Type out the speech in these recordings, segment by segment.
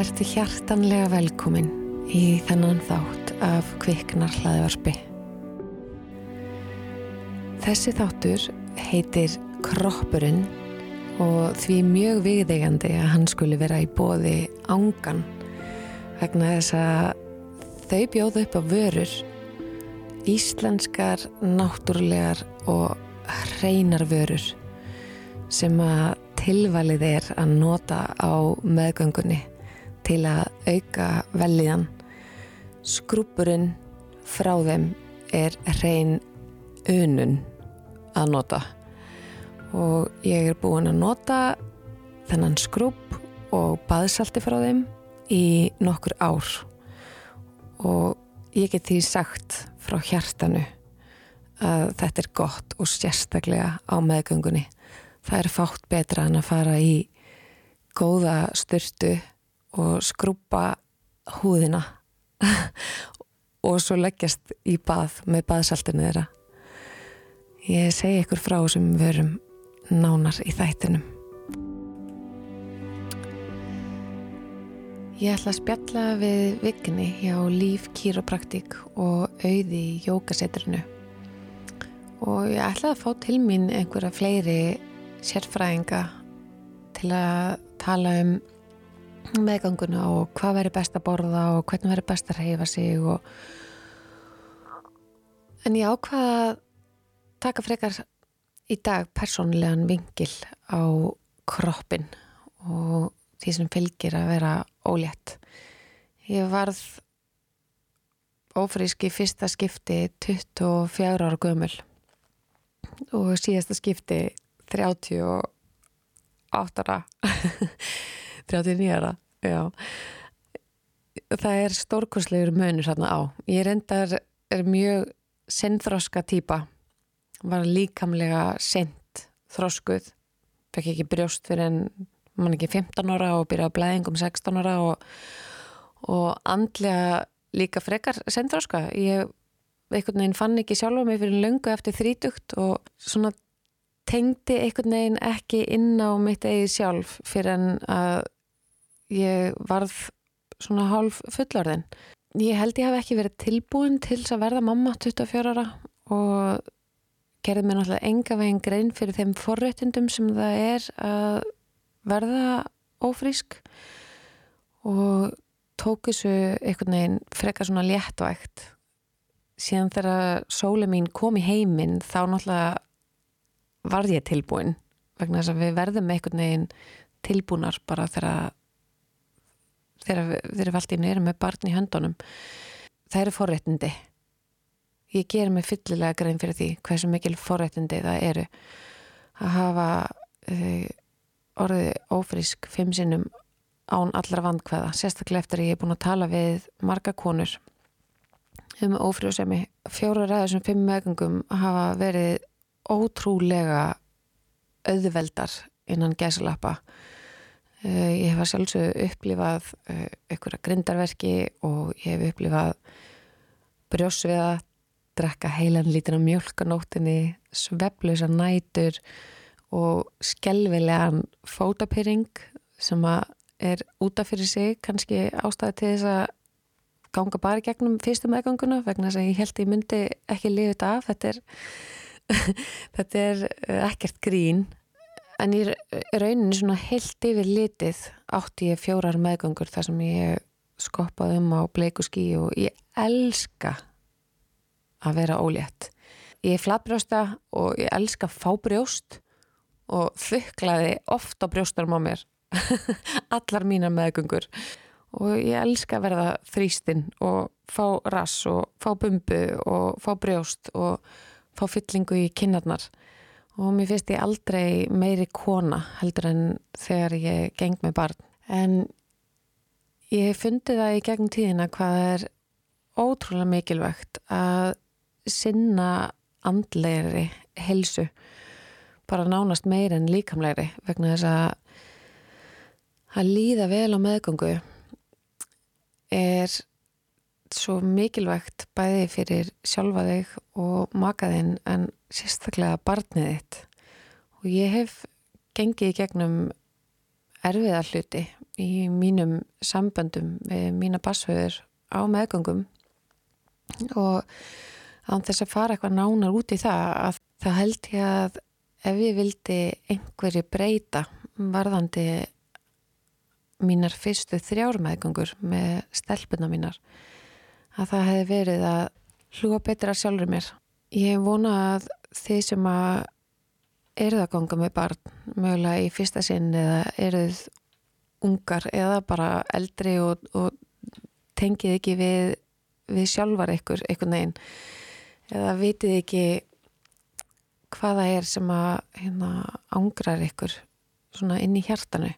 Verði hjartanlega velkomin í þennan þátt af kviknar hlaðvarpi. Þessi þáttur heitir Kroppurinn og því mjög viðeigandi að hann skuli vera í bóði ángan vegna þess að þau bjóðu upp á vörur íslenskar, náttúrulegar og hreinar vörur sem að tilvalið er að nota á meðgöngunni til að auka velliðan. Skrúpurinn frá þeim er hrein unun að nota og ég er búin að nota þennan skrúp og baðsalti frá þeim í nokkur ár og ég get því sagt frá hjartanu að þetta er gott og sérstaklega á meðgöngunni. Það er fátt betra en að fara í góða styrtu og skrúpa húðina og svo leggjast í bað með baðsaltinu þeirra. Ég segi ykkur frá sem verum nánar í þættinum. Ég ætla að spjalla við Vigni hjá Líf Kýropraktík og auði í jókasetrinu og ég ætla að fá til mín einhverja fleiri sérfræðinga til að tala um meðganguna og hvað verður best að borða og hvernig verður best að reyfa sig og... en ég ákvaða að taka frekar í dag persónlegan vingil á kroppin og því sem fylgir að vera ólétt. Ég varð ófrísk í fyrsta skipti 24 ára gömul. Og síðasta skipti 38 ára. 39 ára já. Það er stórkurslegur mönur hérna á. Ég reyndar er mjög sinnþroska týpa var líkamlega sint þroskuð. Fekk ekki brjóst fyrir en mann ekki 15 ára og byrjaði að blæðingum 16 ára og, og andlega líka frekar sinnþroska ég einhvern veginn fann ekki sjálfa mig fyrir löngu eftir þrítugt og svona tengdi einhvern veginn ekki inn á mitt eigið sjálf fyrir en að ég varð svona hálf fullorðin. Ég held ég hef ekki verið tilbúin til að verða mamma 24 ára og gerði mér náttúrulega enga veginn grein fyrir þeim forréttundum sem það er að verða ófrísk og tók þessu einhvern veginn frekar svona léttvægt síðan þegar sóle mín kom í heiminn þá náttúrulega var ég tilbúin vegna þess að við verðum einhvern veginn tilbúnar bara þegar þegar við allt í nýrum með barn í höndunum það eru forréttindi. Ég ger mig fyllilega grein fyrir því hversu mikil forréttindi það eru að hafa uh, orðið ófrísk fimm sinnum án allra vandkvæða sérstaklega eftir að ég er búin að tala við marga konur um ófríðsemi fjóra ræður sem fimm meðgangum hafa verið ótrúlega auðveldar innan gæsalappa ég hef að sjálfsögðu upplifað uh, einhverja grindarverki og ég hef upplifað brjósviða, drekka heilan lítin á mjölkanóttinni, sveflösa nætur og skelvilegan fótapyrring sem er útaf fyrir sig kannski ástæði til þess að ganga bara gegnum fyrstum meðganguna vegna þess að ég held að ég myndi ekki lifið þetta af, þetta er, þetta er uh, ekkert grín En í rauninni svona heilt yfir litið átti ég fjórar meðgöngur þar sem ég skoppaði um á bleiku skí og ég elska að vera ólétt. Ég er flabrjósta og ég elska að fá brjóst og þuklaði ofta brjóstarum á mér. Allar mínar meðgöngur. Og ég elska að verða þrýstinn og fá rass og fá bumbu og fá brjóst og fá fyllingu í kinnarnar og mér finnst ég aldrei meiri kona heldur en þegar ég geng með barn. En ég fundi það í gegnum tíðina hvað er ótrúlega mikilvægt að sinna andlegri helsu bara nánast meir en líkamlegri vegna þess að að líða vel á meðgöngu er svo mikilvægt bæði fyrir sjálfa þig og makaðinn en sérstaklega barnið þitt og ég hef gengið í gegnum erfiða hluti í mínum samböndum við mína basföður á meðgöngum og án þess að fara eitthvað nánar út í það að það held ég að ef ég vildi einhverju breyta varðandi mínar fyrstu þrjármeðgöngur með stelpuna mínar að það hefði verið að hlúa betra sjálfur mér. Ég vona að þið sem að eruð að ganga með barn mögulega í fyrsta sinn eða eruð ungar eða bara eldri og, og tengið ekki við, við sjálfar ykkur, ykkur neginn eða vitið ekki hvaða er sem að hérna, ángrar ykkur svona inn í hjartanu.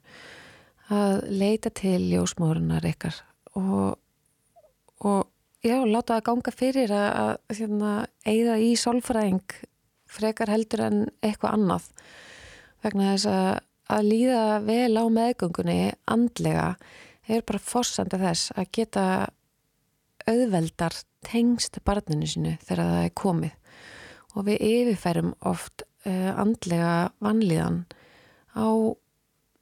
Að leita til ljósmórunar ykkar og, og já, láta það ganga fyrir að, að hérna, eigða í sálfræðing frekar heldur en eitthvað annað vegna þess að að líða vel á meðgöngunni andlega er bara fórsandi þess að geta auðveldar tengst barninu sinu þegar það er komið og við yfirferum oft uh, andlega vanlíðan á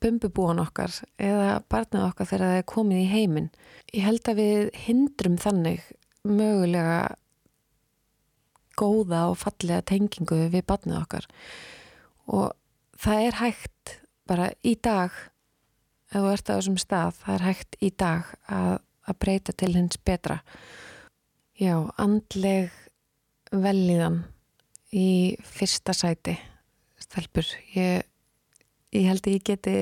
bumbubúan okkar eða barnið okkar þegar það er komið í heiminn. Ég held að við hindrum þannig mögulega góða og fallega tengingu við barnið okkar. Og það er hægt bara í dag ef þú ert á þessum stað, það er hægt í dag að, að breyta til hins betra. Já, andleg velliðan í fyrsta sæti stelpur. Ég, ég held að ég geti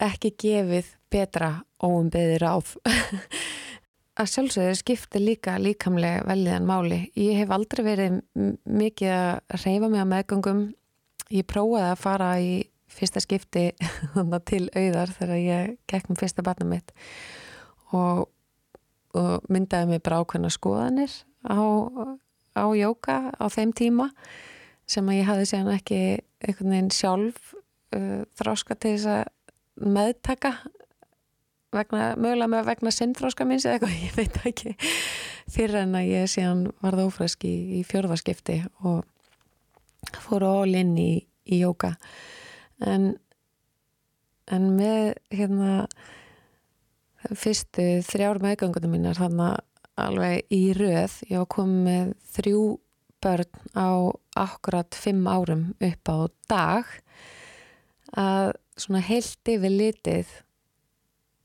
ekki gefið betra óumbeðir áf að sjálfsögðu skipti líka líkamlega velliðan máli. Ég hef aldrei verið mikið að reyfa mig á meðgöngum. Ég prófaði að fara í fyrsta skipti til auðar þegar ég gekk með fyrsta barna mitt og, og myndaði mig bara ákveðna skoðanir á á jóka á þeim tíma sem að ég hafði séðan ekki einhvern veginn sjálf uh, þráska til þess að meðtaka vegna, mögulega með vegna sinnþráska minns eða eitthvað, ég veit ekki. Fyrir en að ég séðan varð ófræsk í, í fjörðarskipti og fóru all inn í, í jóka en en með hérna fyrstu þrjár meðgöngunum mínar þannig að alveg í röð ég var komið með þrjú börn á akkurat fimm árum upp á dag að svona heilt yfir litið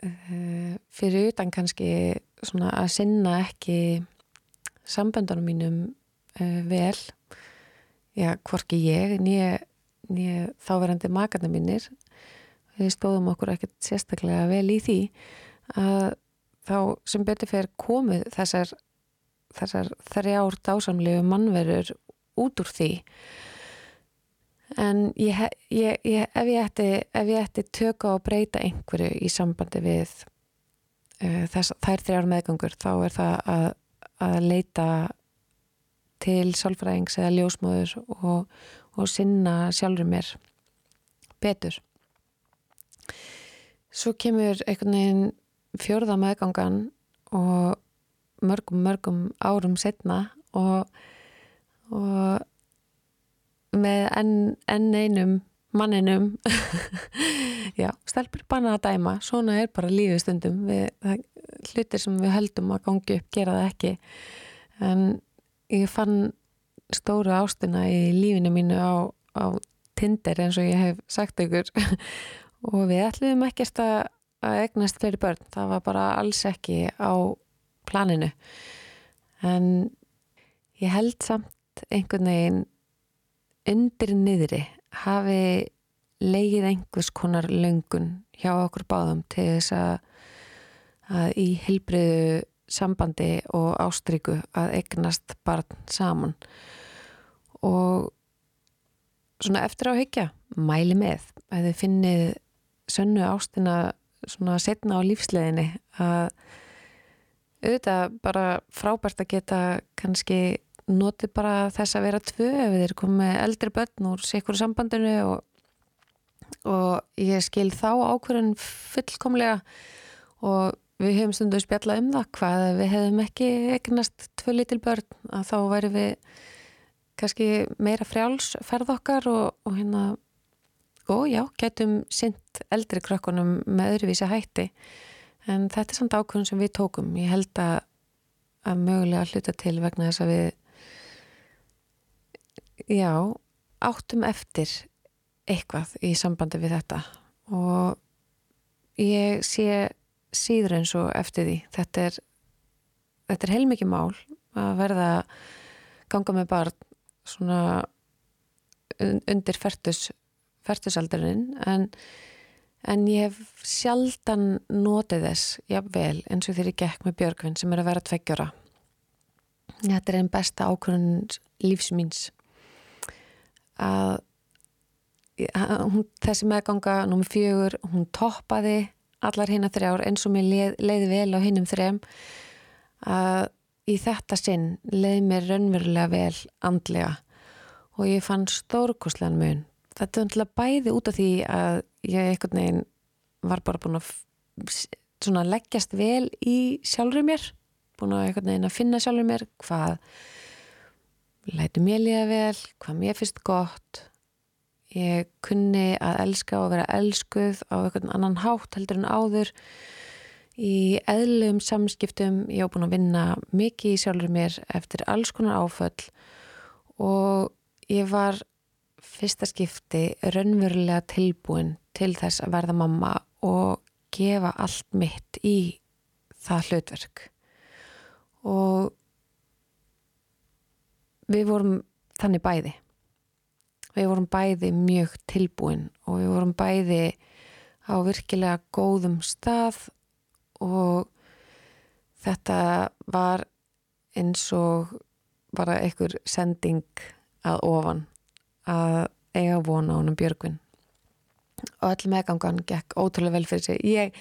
uh, fyrir utan kannski svona að sinna ekki samböndunum mínum uh, vel. Já, hvorki ég nýja þáverandi makarna mínir. Við stóðum okkur ekkert sérstaklega vel í því að þá sem betur fyrir komið þessar, þessar þrjár dásamlegu mannverður út úr því en ég, ég, ég, ef ég ætti, ætti tökka og breyta einhverju í sambandi við uh, þess, þær þrjár meðgangur þá er það að, að leita til sálfræðings eða ljósmóður og, og sinna sjálfur mér betur. Svo kemur einhvern veginn fjörða meðgangan og mörgum, mörgum árum setna og, og með enn en einum manninum. Já, stelpur banna að dæma. Svona er bara lífið stundum. Við, það, hlutir sem við höldum að gangi upp gera það ekki. En ég fann stóru ástina í lífinu mínu á, á Tinder eins og ég hef sagt ykkur. Og við ætlum ekkert að að egnast fleiri börn, það var bara alls ekki á planinu. En ég held samt einhvern veginn undir niðri hafi leigið einhvers konar löngun hjá okkur báðum til þess að, að í helbriðu sambandi og ástryku að egnast barn saman. Og svona eftir á higgja mæli með. Að þið finnið sönnu ástina svona setna á lífsleginni að auðvitað bara frábært að geta kannski notið bara þess að vera tvö ef er komið eldri börn úr sikkur sambandinu og, og ég skil þá ákverðin fullkomlega og við hefum stundu spjallað um það hvað við hefum ekki eignast tvö litil börn að þá væri við kannski meira frjáls ferð okkar og, og hérna og já, getum sint eldri krökkunum með öðruvísi hætti. En þetta er samt ákvörðun sem við tókum. Ég held að, að mögulega hluta til vegna þess að við já áttum eftir eitthvað í sambandi við þetta og ég sé síður eins og eftir því. Þetta er, þetta er heilmikið mál að verða ganga með barn svona undir færtus færtusaldurinn en, en ég hef sjaldan notið þess jafnvel eins og þegar ég gekk með Björgvin sem er að vera tveggjara þetta er einn besta ákvörðun lífsmýns að hún, þessi meðganga nummið fjögur, hún toppaði allar hinn að þrjár eins og mér leið, leiði vel á hinnum þrejum að í þetta sinn leiði mér raunverulega vel andlega og ég fann stórkoslegan mun. Þetta er umtala bæði út af því að ég einhvern veginn var bara búin að leggjast vel í sjálfur mér búin að að finna sjálfur mér hvað læti mér líða vel, hvað mér finnst gott. Ég kunni að elska og vera elskuð á einhvern annan hátt heldur en áður. Í eðlum samskiptum ég á búin að vinna mikið í sjálfur mér eftir alls konar áföll og ég var fyrsta skipti raunverulega tilbúin til þess að verða mamma og gefa allt mitt í það hlutverk. Og við vorum þannig bæði. Við vorum bæði mjög tilbúin og við vorum bæði á virkilega góðum stað og þetta var eins og bara einhver sending að ofan að eiga vona honum Björgvin. Og öll meðgangan gekk ótrúlega vel fyrir sig. Ég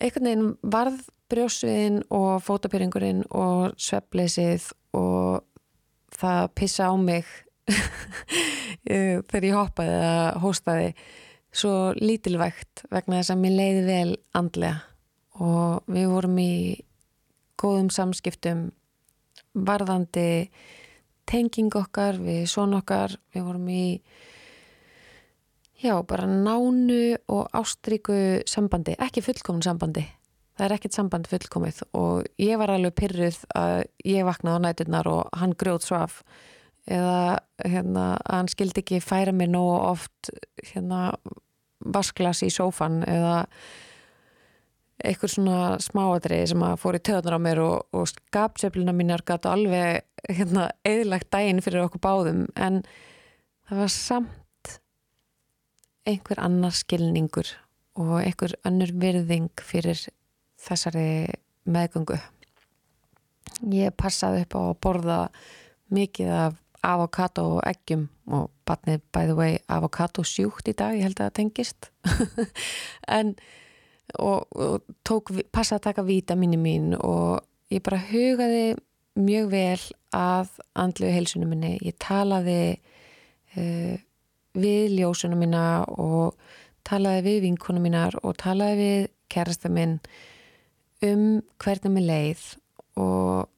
einhvern veginn varð brjósviðin og fótapyringurinn og svepleysið og það pissa á mig þegar ég hoppaði eða hóstaði svo lítilvægt vegna þess að mér leiði vel andlega. Og við vorum í góðum samskiptum varðandi tenging okkar við són okkar, við vorum í já, bara nánu og ástríku sambandi, ekki fullkomun sambandi það er ekkert samband fullkomið og ég var alveg pyrruð að ég vaknaði á næturnar og hann grjóð svaf eða hérna, að hann skildi ekki færa mér nógu oft hérna, vasklas í sófan eða eitthvað svona smáadrið sem að fór í töðunar á mér og, og skapseflina mínar gætu alveg hérna, eðlagt dægin fyrir okkur báðum. En það var samt einhver annar skilningur og einhver annur virðing fyrir þessari meðgöngu. Ég passaði upp á að borða mikið af avokado og eggjum og batnið by the way avokado sjúkt í dag, ég held að það tengist. En og, og tók, passaði að taka vítamini mín og ég bara hugaði mjög vel að andlu heilsunum minni, ég talaði uh, við ljósunum mína og talaði við vinkunum mínar og talaði við kærasta minn um hvernig mér leið og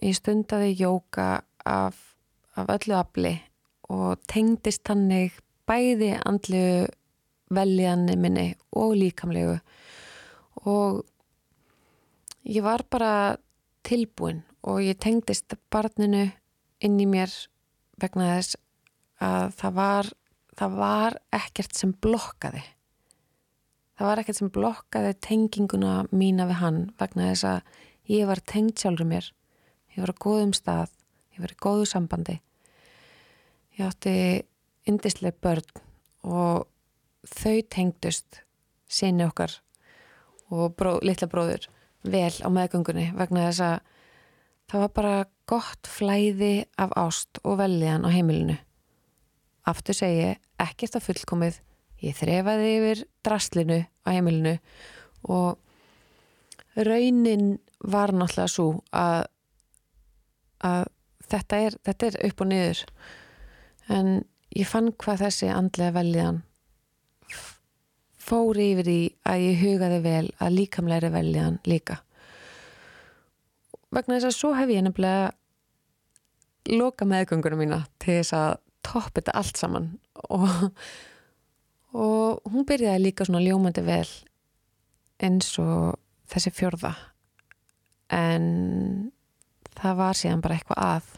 ég stundaði jóka af, af öllu afli og tengdist hannig bæði andlu veljanni minni og líkamlegu. Og ég var bara tilbúin og ég tengdist barninu inn í mér vegna þess að það var, það var ekkert sem blokkaði það var ekkert sem blokkaði tenginguna mína við hann vegna þess að ég var tengt sjálfur mér. Ég var á góðum stað ég var í góðu sambandi. Ég átti indislega börn og þau tengdust sinni okkar og bró, litla bróður vel á meðgöngunni vegna þess að það var bara gott flæði af ást og veljan á heimilinu. Aftur segi ekkert að fullkomið Ég þrefaði yfir draslinu á heimilinu og raunin var náttúrulega svo að, að þetta, er, þetta er upp og niður. En ég fann hvað þessi andlega veljan fóri yfir í að ég hugaði vel að líkamleiri veljan líka. Vegna þess að svo hef ég nefnilega loka meðgöngunum mína til þess að topp þetta allt saman og hún byrjaði líka svona ljómandi vel eins og þessi fjörða en það var síðan bara eitthvað að.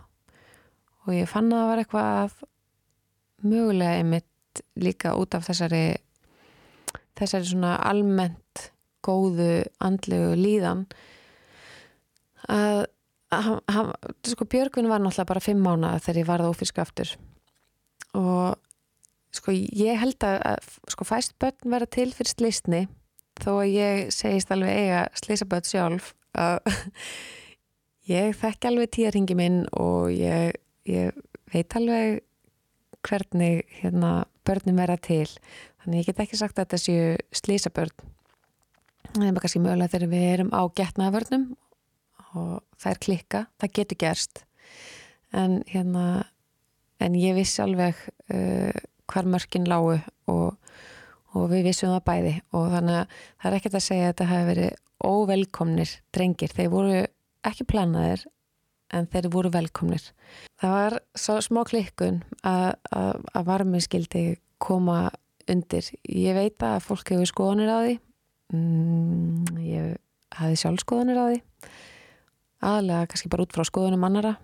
Og ég fann að það var eitthvað að mögulega einmitt líka út af þessari þessari svona almennt góðu andlegu líðan. Að, að, að sko Björgvin var náttúrulega bara fimm mánu þegar ég varði ófíska aftur. Og sko ég held að sko fæst börn vera til fyrir slísni þó að ég segist alveg eiga slísaböld sjálf að ég þekki alveg tíðarhingi minn og ég, ég veit alveg hvernig hérna, börnum vera til. Þannig ég get ekki sagt að þetta séu slísabörn það er kannski mögulega þegar við erum á getnaða börnum og það er klikka, það getur gerst. En hérna en ég vissi alveg uh, hvar mörkin lágu og, og við vissum það bæði. Og þannig að það er ekkert að segja að þetta hafi verið óvelkomnir drengir, þeir voru ekki planaðir en þeir voru velkomnir. Það var smá klikkun að, að, að varmið skildi koma undir. Ég veit að fólk hefur skoðanir á því. Mm, ég hafi sjálf skoðanir á því. Aðlega kannski bara út frá skoðunum annara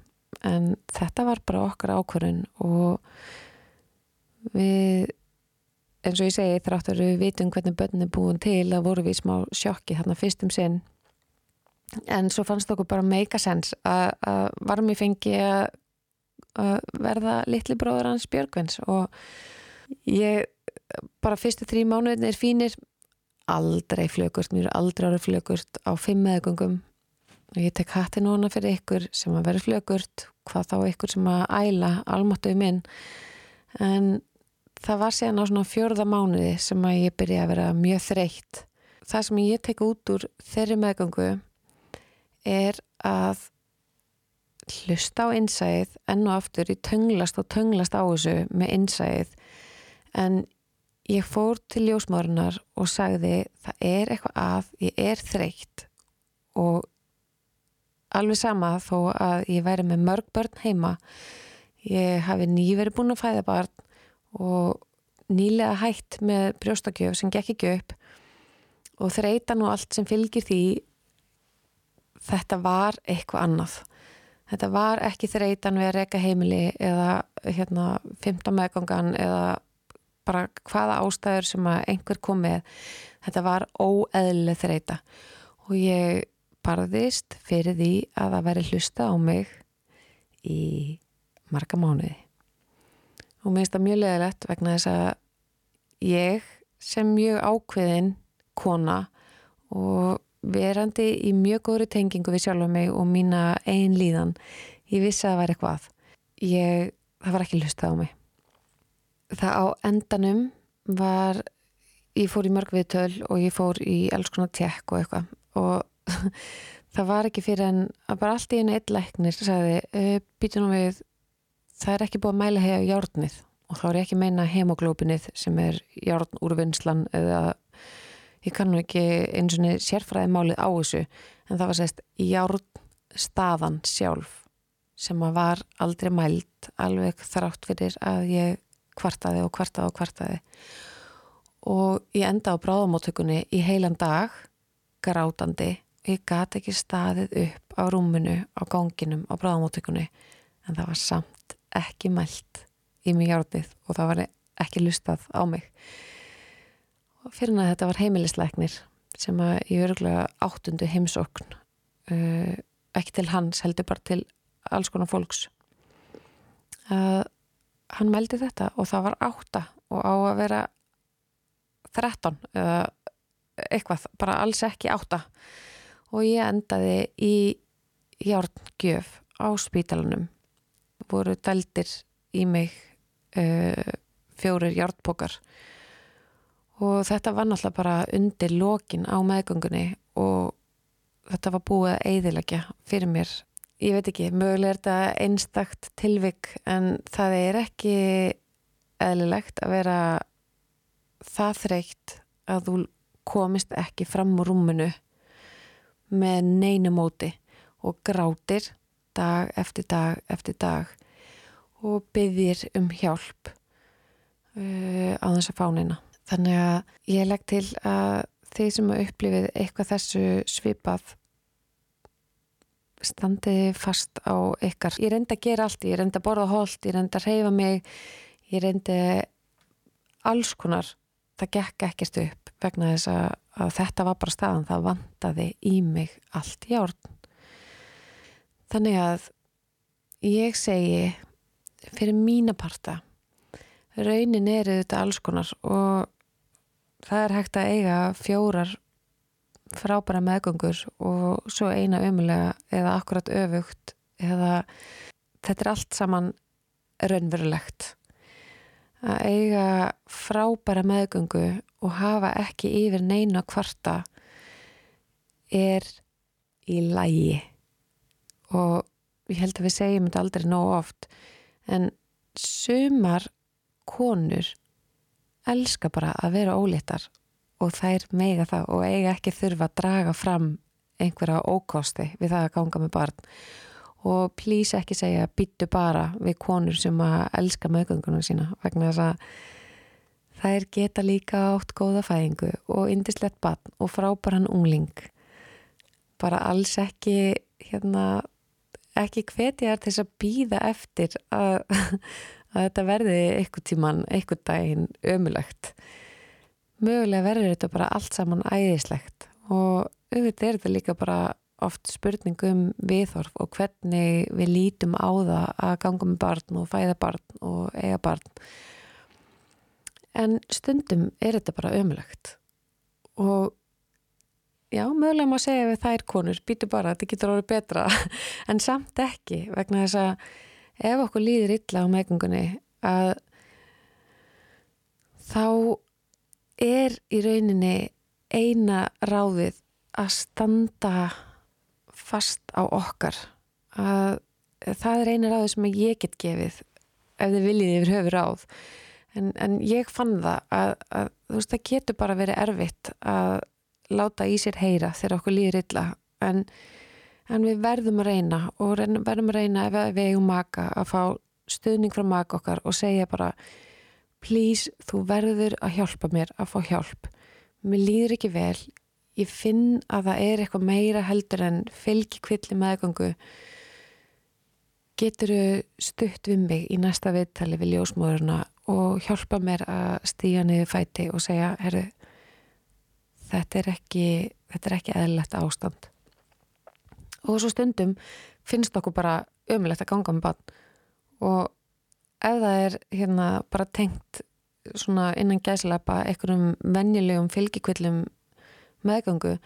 en þetta var bara okkar ákvörðun og við eins og ég segi þráttur við vitum hvernig börn er búin til að voru við smá sjokki þarna fyrstum sinn. En svo fannst okkur bara make a sense að varmi fengi að verða litli bróður hans Björgvins. Og ég bara fyrstu þrjí mánuðin er fínir aldrei flögurt, mér er aldrei árið flögurt á fimm meðgöngum. Og ég tek hattin hona fyrir ykkur sem að vera flögurt, hvað þá ykkur sem að æla almáttuð minn. En það var síðan á svona fjörða mánuði sem að ég byrja að vera mjög þreytt. Það sem ég tek út úr þeirri meðgöngu er að hlusta á innsæðið enn og aftur í tönglast og tönglast á þessu með innsæðið en ég fór til ljósmárunar og sagði það er eitthvað að ég er þreytt. Og alveg sama þó að ég væri með mörg börn heima. Ég hafi nýverið búin að fæða barn og nýlega hætt með brjóstakjöf sem gekk ekki upp og þreytan og allt sem fylgir því þetta var eitthvað annað. Þetta var ekki þreytan við að reyka heimili eða hérna 15 meðgangan eða bara hvaða ástæður sem að einhver kom með. Þetta var óeðlileg þreyta og ég barðist fyrir því að það veri hlusta á mig í marga mánuði og mér finnst það mjög leðilegt vegna þess að ég sem mjög ákveðin kona og verandi í mjög góðri tengingu við sjálf og mig og mína einn líðan ég vissi að það væri eitthvað. Ég, það var ekki hlusta á mig. Það á endanum var ég fór í mörg viðtöl og ég fór í alls konar tjekk og eitthvað. Og það var ekki fyrir en að bara allt í einu eitt læknir sagði, e, býtu nú við það er ekki búið að mæla hega hjárnið og þá er ég ekki meina hemoglópinið sem er hjárn úrvinnslan eða ég kannu ekki eins og sérfræði málið á þessu en það var sérst hjárnstaðan sjálf sem að var aldrei mælt alveg þrátt fyrir að ég kvartaði og kvartaði og kvartaði. Og ég enda á bráðamóttökunni í heilan dag grátandi ég gati ekki staðið upp á rúminu á ganginum á bráðamóttökunni en það var samt ekki mælt í mig hjárnið og það var ekki lustað á mig. Og fyrir að þetta var heimilisleiknir sem að ég örgulega áttundu heimsokn uh, ekki til hans heldur bara til alls konar fólks að uh, hann meldi þetta og það var átta og á að vera 13 eða eitthvað, bara alls ekki átta. Og ég endaði í hjárngjöf á spítalunum voru dældir í mig uh, fjórir hjárnpokar og þetta var náttúrulega bara undir lokin á meðgöngunni og þetta var búið að eiðilegja fyrir mér. Ég veit ekki, mögulega er þetta einstakt tilvik en það er ekki eðlilegt að vera það þreygt að þú komist ekki fram úr rúmunu með neinu móti og grátir dag eftir dag eftir dag og byggðir um hjálp uh, á þessa fánina. þannig að ég legg til að þeir sem upplifið eitthvað þessu svipað standiði fast á ykkar. Ég reyndi að gera allt, ég reyndi að borða hólt, ég reyndi að reyfa mig, ég reyndi alls konar. Það gekk ekkert upp vegna þess að, þetta var bara staðan, það vandaði í mig allt í árn. Þannig að ég segi fyrir mína parta, raunin er þetta alls konar og það er hægt að eiga fjórar frábæra meðgöngur og svo eina umulega eða akkurat öfugt eða þetta er allt saman raunverulegt. Að eiga frábæra meðgöngu og hafa ekki yfir neina kvarta er í lægi og ég held að við segjum þetta aldrei nóg oft. En sumar konur elska bara að vera ólittar og þær meiga það og eiga ekki þurfa að draga fram einhverja ókosti við það að ganga með barn. Og plís ekki segja byttu bara við konur sem að elska mögungunum sína vegna þess að þær geta líka átt góða fæðingu og indislegt barn og frábæran ungling. Bara alls ekki hérna ekki hvetjar til þess að býða eftir að, að þetta verði eitthvað tíman, eitthvað daginn ömulegt mögulega verður þetta bara allt saman æðislegt og auðvitað er þetta líka bara oft spurningum viðhorf og hvernig við lítum á það að ganga með barn og fæða barn og eiga barn. En stundum er þetta bara ömulegt og já, mögulega má segja við þær konur býtu bara, þetta getur orðið betra. En samt ekki vegna þess að ef okkur líður illa á meðgöngunni að þá er í rauninni eina ráðið að standa fast á okkar. Að það er eina ráðið sem ég get gefið ef þið viljið yfir höfu ráð. En, en ég fann það að, að þú veist það getur bara verið erfitt að láta í sér heyra þegar okkur líður illa en, en við verðum að reyna og verðum að reyna ef við eigum maka að fá stuðning frá maka okkar og segja bara please, þú verður að hjálpa mér að fá hjálp. Mér líður ekki vel, ég finn að það er eitthvað meira heldur en fylgi kvilli meðgangu. Getur stutt við mig í næsta viðtali við ljósmóðurna og hjálpa mér að stíja niður fæti og segja, herru, þetta er ekki, þetta er ekki eðlilegt ástand. Og svo stundum finnst okkur bara ömulegt að ganga með bann og ef það er hérna bara tengt svona innan gæslepa einhverjum vennilegum fylgikvillum meðgangu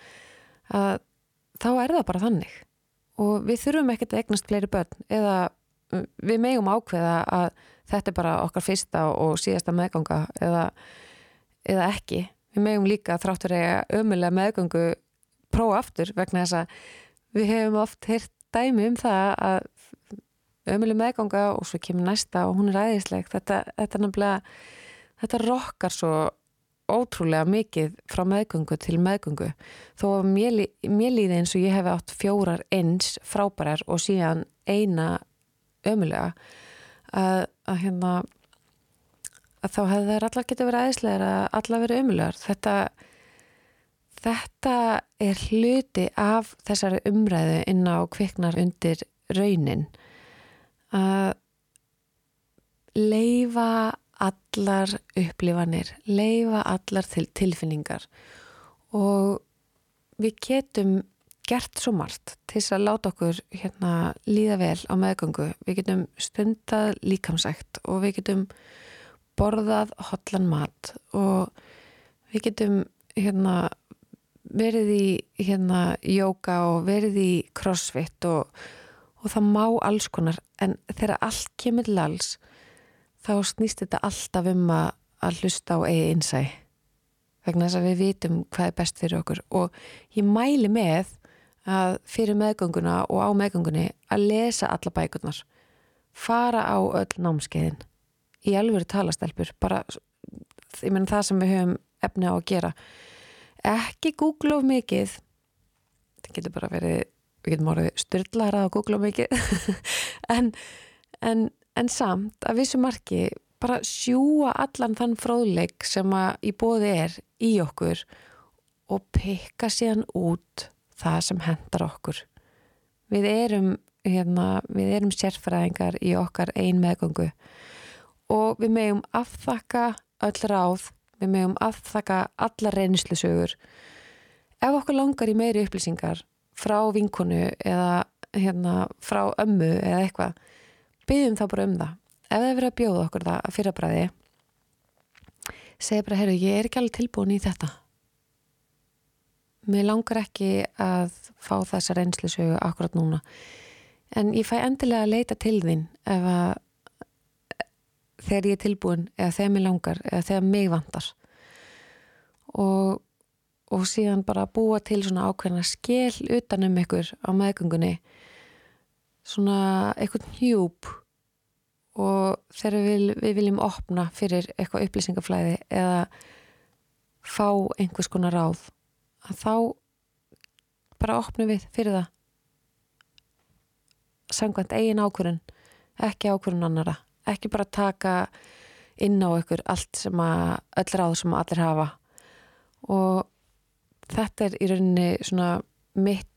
að þá er það bara þannig. Og við þurfum ekkert að egnast fleiri börn eða við megum ákveða að þetta er bara okkar fyrsta og síðasta meðganga eða, eða ekki við megum líka þráttur að ömulega meðgangu prófa aftur vegna þess að við hefum oft heyrt dæmi um það að ömuleg meðganga og svo kemur næsta og hún er æðisleg. Þetta, þetta nefnilega þetta rokkar svo ótrúlega mikið frá meðgöngu til meðgöngu. Þó að mér, mér líði eins og ég hef átt fjórar eins frábærar og síðan eina ömulega að, að hérna að þá hefði þær allar getið verið æðislegar að allar verið ömulegar þetta þetta er hluti af þessari umræðu inn á kviknar undir raunin. Að leifa allar upplifanir, leifa allar til tilfinningar. Og við getum gert svo margt til þess að láta okkur hérna líða vel á meðgöngu. Við getum stundað líkamsækt og við getum borðað hotlan mat og við getum hérna verið í hérna jóka og verið í crossfit og og það má alls konar. En þegar allt kemur til alls þá snýst þetta alltaf um að, að hlusta á eigi einsæ vegna þess að við vitum hvað er best fyrir okkur. Og ég mæli með að fyrir meðgönguna og á meðgöngunni að lesa alla bækurnar. Fara á öll námskeiðin í alvöru talastelpur bara, ég menn það sem við höfum efni á að gera. Ekki googla of mikið það getur bara verið við getum orðið styrlaðar að googla mikið en, en, en samt að vissu marki bara sjúa allan þann fróðleik sem að í bóði er í okkur og pekka síðan út það sem hendar okkur. Við erum hérna, við erum sérfræðingar í okkar ein meðgöngu og við megum afþakka öll ráð, við megum afþakka alla reynislusögur ef okkur langar í meiri upplýsingar frá vinkonu eða hérna, frá ömmu eða eitthvað byggjum þá bara um það. Ef það er verið að bjóða okkur það að fyrrabræði segja bara, herru, ég er ekki alveg tilbúin í þetta. Mér langar ekki að fá þessa reynslusögu akkurat núna. En ég fæ endilega að leita til þín ef að þegar ég er tilbúin eða þegar mér langar eða þegar mig vantar. Og, og síðan bara búa til svona ákveðna skell utanum ykkur á meðgöngunni svona eitthvað hjúp og þegar við, við viljum opna fyrir eitthvað upplýsingaflæði eða fá einhvers konar ráð að þá bara opnum við fyrir það. Sangvænt eigin ákvörun ekki ákvörun annara ekki bara taka inn á ykkur allt sem að öll ráð sem allir hafa. Og þetta er í rauninni svona mitt,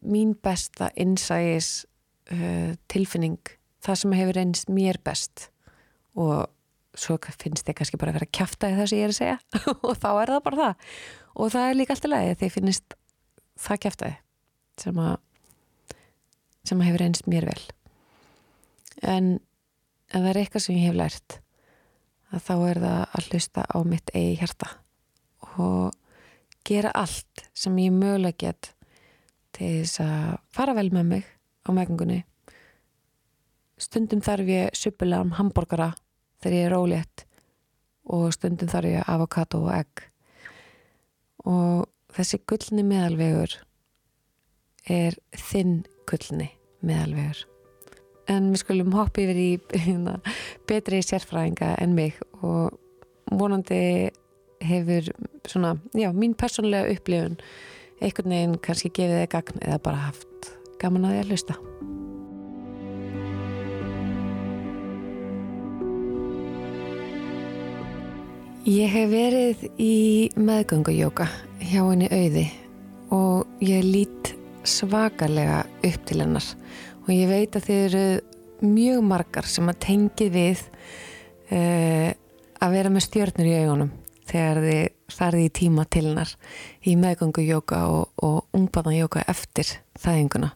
mín besta innsægis uh, tilfinning. Það sem hefur einst mér best. Og svo finnst ég kannski bara að vera að kæfta það sem ég er að segja. Og þá er það bara það. Og það er líka alltaf lagi þegar finnst það kæftaði sem að sem að hefur einst mér vel. En ef það er eitthvað sem ég hef lært að þá er það að hlusta á mitt eigi hjarta og gera allt sem ég mögulega get til þess að fara vel með mig á meðgöngunni. Stundum þarf ég suppulega um hambúrgara þegar ég er rólétt og stundum þarf ég avokado og egg. Og þessi gullni meðalvegur er þinn gullni meðalvegur en við skulum hoppa yfir í hérna, betri sérfræðinga en mig og vonandi hefur svona, já, mín persónlega upplifun einhvern veginn kannski gefið þig gagn eða bara haft gaman að því að hlusta. Ég hef verið í meðgöngujóka hjá henni auði og ég lít svakalega upp til hennar og ég veit að þið eru mjög margar sem að tengi við uh, að vera með stjörnur í augunum þegar þið þarði í tíma til hennar í meðgöngujóka og, og ungbarnajóka eftir þæðinguna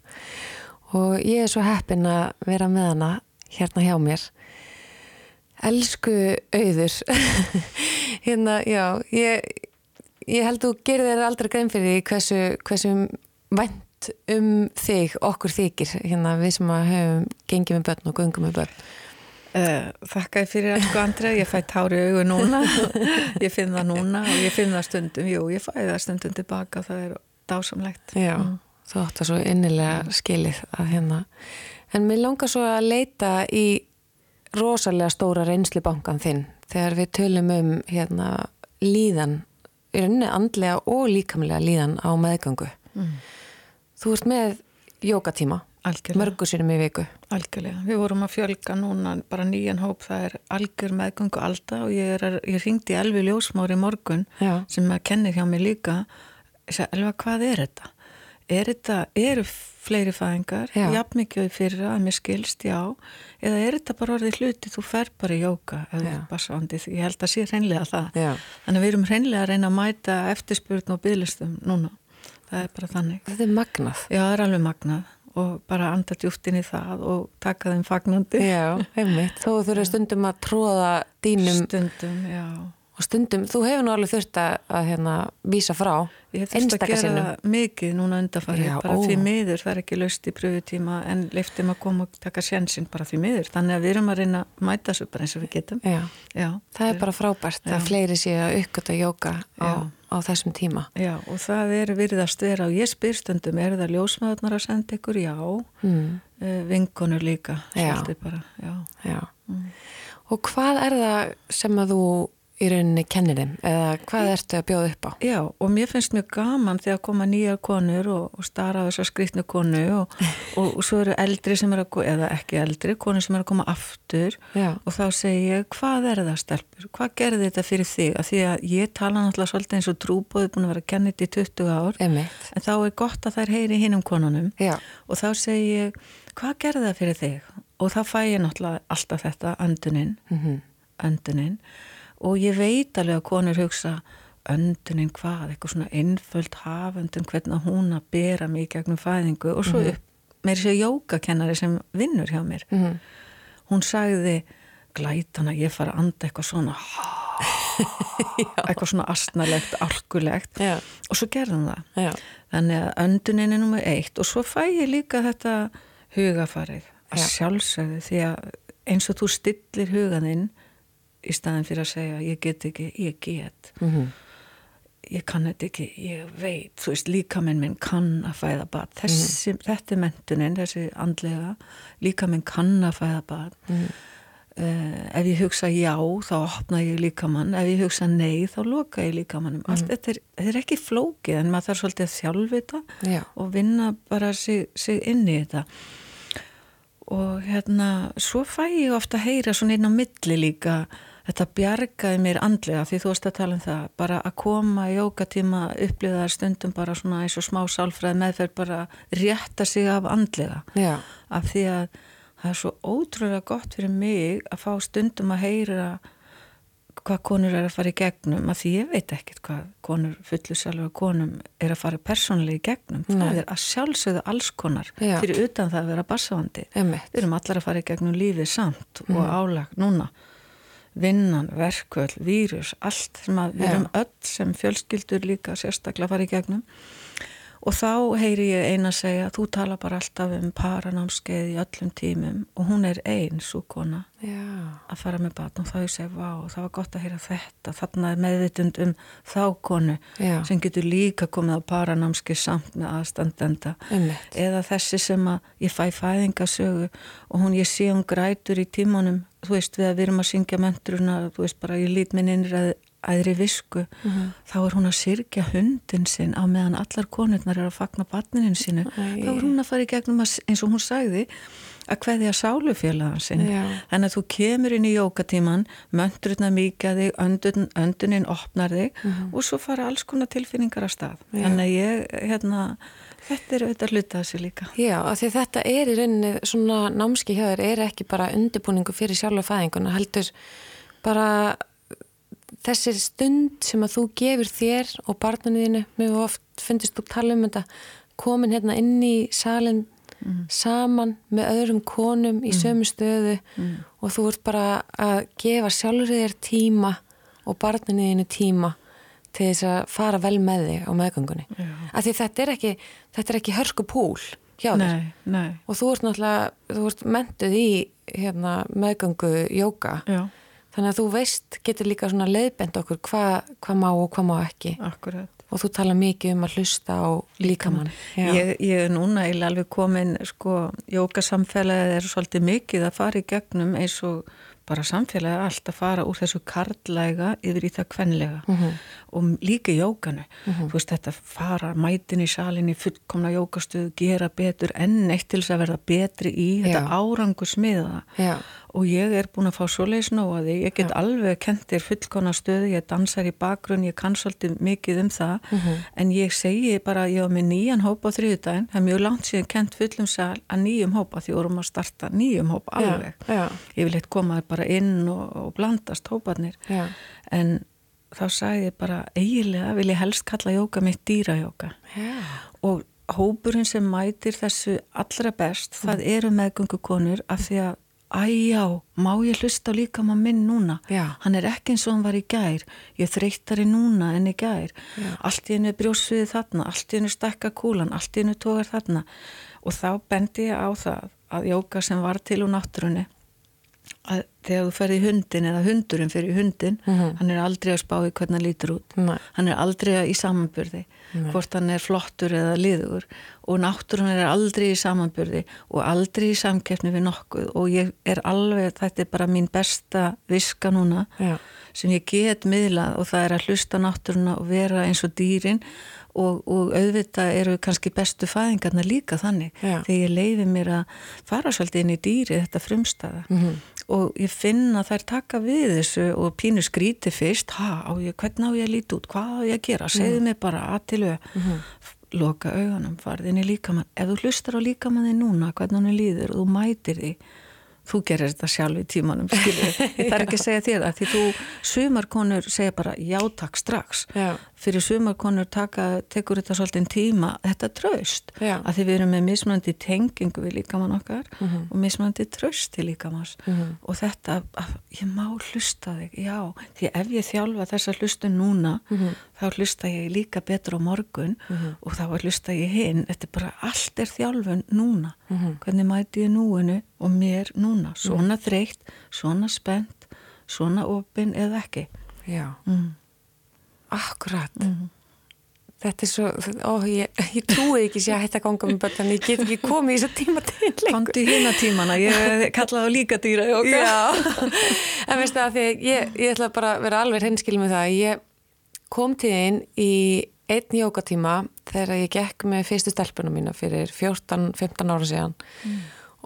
og ég er svo heppin að vera með hana hérna hjá mér. Elsku auður. Hérna, já ég, ég held að þú gerir þér aldrei grein fyrir hversu, hversu vænt um þig okkur þykir hérna við sem að höfum gengið með börn og gungum með börn uh, Þakka ég fyrir elsku Andra ég fæ tári auðu núna ég finn það núna og ég finn það stundum jú, ég fæ það stundum tilbaka það er dásamlegt Já, mm. þú átt að svo innilega skilið að hérna en mér langar svo að leita í rosalega stóra reynslibankan þinn þegar við tölum um hérna, líðan, í rauninni andlega og líkamlega líðan á meðgangu. Mm. Þú ert með jókatíma, mörgur sinum í viku. Algjörlega, við vorum að fjölga núna bara nýjan hóp, það er algjör meðgangu alltaf og ég, er, ég ringdi Elvi Ljósmári morgun Já. sem að kenni hjá mig líka, sagði Elva hvað er þetta? Er þetta, eru fleiri fæðingar, jafn mikið fyrir að mér skilst, já, eða er þetta bara orðið hluti, þú fer bara í jóka ég held að sé hreinlega það, já. þannig að við erum hreinlega að reyna að mæta eftirspurn og bygglistum núna, það er bara þannig. Þetta er magnað. Já, það er alveg magnað og bara anda djúftin í það og taka þeim fagnandi. Já, heimitt, þó þurfa stundum að tróða dínum. Stundum, já og stundum, þú hefur nú alveg þurft að, að hérna, vísa frá sinnum. mikið núna undarfari bara ó. því miður, það er ekki löst í pröfutíma en leiftum að koma og taka sjansinn bara því miður, þannig að við erum að reyna að mæta þessu bara eins og við getum Já. Já, það er bara frábært Já. að fleiri sé að uppgöta jóka á, á þessum tíma Já, og það er virðast vera og ég spyr stundum, er það ljósmaðurnar að senda ykkur? Já, mm. Eh, vinkonur líka bara, mm. Og hvað er það sem að þú í rauninni kennir þeim eða hvað ertu að bjóða upp á? Já og mér finnst mjög gaman þegar koma nýja konur og, og starra á þessar skrítnu konu og, og, og svo eru eldri sem er að, eða ekki eldri, konur sem er að koma aftur Já. og þá segir ég hvað er það stelpur, hvað gerði þetta fyrir þig að því að ég tala náttúrulega svolítið eins og trúbóði búin að vera þetta í 20 ár Emitt. en þá er gott að þær heyri hinn um konunum Já. og þá segir ég hvað gerði það fyrir þig og þá fæ ég náttúrulega alltaf þetta öndunin, mm -hmm. öndunin og ég veit alveg að konur hugsa öndunin hvað, eitthvað svona einföld hafundun, hvernig hún að bera mig gegnum fæðingu og svo mm -hmm. upp með þessi jógakennari sem vinnur hjá mér mm -hmm. hún sagði glætana, ég fara að anda eitthvað svona eitthvað svona astnalegt, alkulegt Já. og svo gerðum það Já. þannig að öndunin er nummið eitt og svo fæ ég líka þetta hugafarið að sjálfsögðu því að eins og þú stillir huganinn í staðin fyrir að segja ég get ekki, ég get mm -hmm. ég kann þetta ekki, ég veit þú veist, líka minn kann að fæða bad þessi, mm -hmm. þetta er mentunin þessi andlega, líka minn kann að fæða bad mm -hmm. uh, ef ég hugsa já þá opna ég líka mann, ef ég hugsa nei þá loka ég líka mannum allt mhm. þetta er, þetta er ekki flókið en maður þarf svolítið að þjálfita já. og vinna bara sig, sig inn í þetta og hérna svo fæ ég ofta að heyra svona inn á milli líka þetta bjargaði mér andlega því þú varst að tala um það bara að koma í jókatíma upplifaðar stundum bara svona eins og smá sálfræð meðferð bara rétta sig af andlega Já. af því að það er svo ótrúlega gott fyrir mig að fá stundum að heyra hvað konur er að fara í gegnum að því ég veit ekkert hvað konur fullu sjálfur konum er að fara persónlega í gegnum Nei. það er að sjálfsögðu alls konar Já. fyrir utan það að vera bassavandi við erum allar að fara í gegnum lífið samt og álag núna vinnan, verkvöld, vírus, allt sem að við erum öll sem fjölskyldur líka sérstaklega farið gegnum og þá heyri ég eina að segja þú tala bara alltaf um paranámskeið í öllum tímum og hún er einn svo kona Já. að fara með batn og þá ég segi vá það var gott að heyra þetta þarna er meðvitund um þá konu Já. sem getur líka komið á paranámskeið samt með aðstandenda Einmitt. eða þessi sem að ég fæ fæðingasögu og hún ég sé hún grætur í tímanum þú veist við að við erum að syngja menturuna þú veist bara ég lít minn innræði æðri visku, mm -hmm. þá er hún að sirkja hundin sinn á meðan allar konurnar er að fagna barninin sínu Æ, þá er hún að fara í gegnum að, eins og hún sagði að hvaðja sálufélagan sinn þannig að þú kemur inn í jókatíman möndurinn að mýka þig öndun, önduninn opnar þig mm -hmm. og svo fara alls konar tilfinningar að stað Já. þannig að ég, hérna Þetta er auðvitað hluta þessu líka. Já, af því þetta er í rauninni svona námski hjá þér er ekki bara undirbúningu fyrir sjálfa fæðinguna, heldur bara þessi stund sem að þú gefur þér og barnanuðinu, hef oft fundist þú tala um þetta, komin hérna inn í salin mm. saman með öðrum konum í mm. sömu stöðu mm. og þú ert bara að gefa sjálfur þér tíma og barnanuðinu tíma til þess að fara vel með þig á meðgöngunni. Af því þetta er ekki, þetta er ekki hörsku púl hjá þér nei, nei. og þú ert náttúrulega, þú ert mentuð í hérna, meðgöngu jóka. Þannig að þú veist, getur líka svona leiðbend okkur hvað hva má og hvað má ekki. Akkurat. Og þú tala mikið um að hlusta á líkamann. Ég, ég er núna eiginlega alveg komin, sko, jókasamfélagið er svolítið mikið að fara í gegnum eins og bara samfélagið allt að fara úr þessu karlæga yfir í það kvenlega mm -hmm. og líka jókanu. Mm -hmm. Þú veist, þetta fara mætin í salin í fullkomna jókastuðu, gera betur enn eitt til þess að verða betri í þetta árangu smiða. Já og ég er búin að fá svo leiðis nóaði, ég get Já. alveg kentir fullkona stöðu, ég dansar í bakgrunn, ég kann svolítið mikið um það, mm -hmm. en ég segi bara, ég var með nýjan hópa á þriðudaginn, það er mjög langt síðan kent fullum sal að nýjum hópa því vorum að starta nýjum hópa alveg. Já. Ég vil eitt koma bara inn og, og blandast hópanir, en þá sagði ég bara, eiginlega vil ég helst kalla jóka mitt dýrajóka og hópurinn sem mætir þessu allra best, mm. það eru meðgöngukonur af því að æjá, má ég hlusta líka maður minn núna, Já. hann er ekki eins og hann var í gær, ég þreytari núna en í gær, Já. allt í hennu brjósviði þarna, allt í hennu stakka kúlan allt í hennu tógar þarna og þá bendi ég á það að jóka sem var til úr náttúrunni að þegar þú ferði í hundin eða hundurinn fyrir hundin mm -hmm. hann er aldrei að spá í hvernig hann lítur út Nei. hann er aldrei í samanburði Nei. hvort hann er flottur eða liður og náttúrun er aldrei í samanburði og aldrei í samkeppni við nokkuð og ég er alveg, þetta er bara mín besta viska núna Já. sem ég get miðlað og það er að hlusta náttúruna og vera eins og dýrin og, og auðvitað eru kannski bestu fæðingarna líka þannig Já. þegar ég leiði mér að fara svolítið inn í dýri þetta frumstaða mm -hmm og ég finna þær taka við þessu og pínu skríti fyrst ha, á ég, hvernig á ég að líti út, hvað á ég að gera segðu mm. mig bara aðtilu mm -hmm. loka augunum, farðin í líkamann ef þú hlustar á líkamann þig núna hvernig hann líður og þú mætir því þú gerir þetta sjálf í tímanum það er ekki að segja þér það því þú, sumarkonur segja bara já takk strax já. Fyrir sumarkonur taka, tekur þetta svolítið tíma, þetta tröst já. að því við erum með mismunandi tengingu við líkamann okkar mhm. -huh. og mismunandi tröst til líkamanns mhm. -huh. og þetta, að, ég má hlusta þig já, því ef ég þjálfa þessa hlustu núna, mhm. -huh. þá hlusta ég líka betur á morgun og þá hlusta ég hinn, þetta er bara allt er þjálfun núna, hvernig mæti ég núinu og mér núna svona mm. þreytt, svona spennt svona opinn eða ekki Já mm. Akkurat. Mm. Þetta er svo, ó, ég, ég trúi ekki sé að hætta ganga með börn ég get ekki komið í þessu tíma til Kondi hérna tímana, ég kallaði líka dýra Já, en veistu það ég, ég ætla bara að vera alveg henskil með það ég kom til einn í einn jókatíma þegar ég gekk með fyrstu stelpunum mína fyrir 14-15 ára síðan. Mm.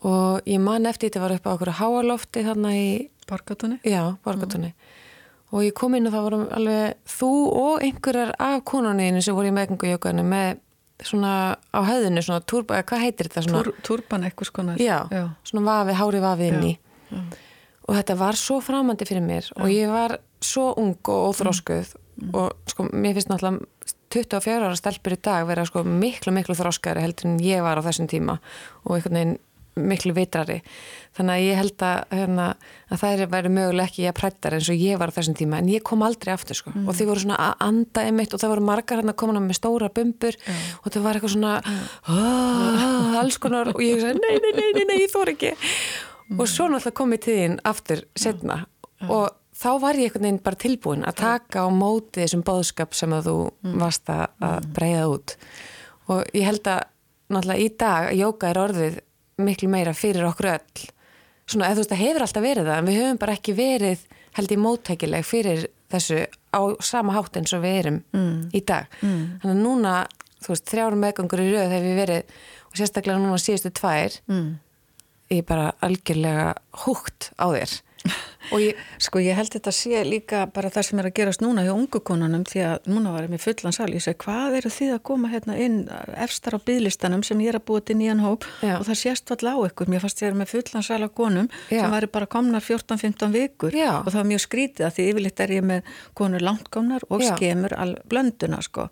Og ég man eftir þetta var upp á okkur háalofti þarna í Borgatunni já, Borgatunni mm. Og ég kom inn og það voru alveg þú og einhverjar af konuninu sem voru í meðgöngujökuðinu með svona á höðinu, svona turba, hvað heitir þetta? Svona, Tur, turban eitthvað skona já, já, svona vafi, hári vafi inn í. Og þetta var svo framandi fyrir mér og ég var svo ung og óþróskuð mm. og sko, mér finnst náttúrulega 24 ára stelpur í dag vera sko miklu, miklu þróskari heldur en ég var á þessum tíma og einhvern veginn miklu vitrari þannig að ég held að, hérna, að það væri möguleg ekki að prættar eins og ég var á þessum tíma en ég kom aldrei aftur sko mm. og þið voru svona að anda einmitt og það voru margar hérna komin á með stóra bumbur yeah. og það var eitthvað svona oh, alls konar og ég sagði nei, nei, nei, nei, nei ég þór ekki mm. og svo náttúrulega kom ég til þín aftur setna og þá var ég einhvern veginn bara tilbúin að taka á móti þessum bóðskap sem að þú mm. varst að mm. breyða út og ég held að náttúrulega í dag að jóka er orðið miklu meira fyrir okkur öll svona, eða þú veist, það hefur alltaf verið það en við höfum bara ekki verið held í móttækileg fyrir þessu á sama hátt eins og við erum mm. í dag mm. þannig að núna, þú veist, þrjárum meðgangur í rauð hefur við verið, og sérstaklega núna síðustu tvær mm. ég er bara algjörlega húgt á þér Ég, sko ég held þetta sé líka bara það sem er að gerast núna hjá ungu konunum því að núna var ég með fullan sal. Ég segi hvað eru þið að koma hérna inn efstar á bygglistanum sem ég er að búa til nýjan hóp? Já. og það sést alltaf á ykkur. Mér fannst ég er með fullan sal af konum Já. sem væri bara komnar 14-15 vikur. Já. og það var mjög skrítið að því yfirleitt er ég með konur langkomnar og skemur blönduna sko.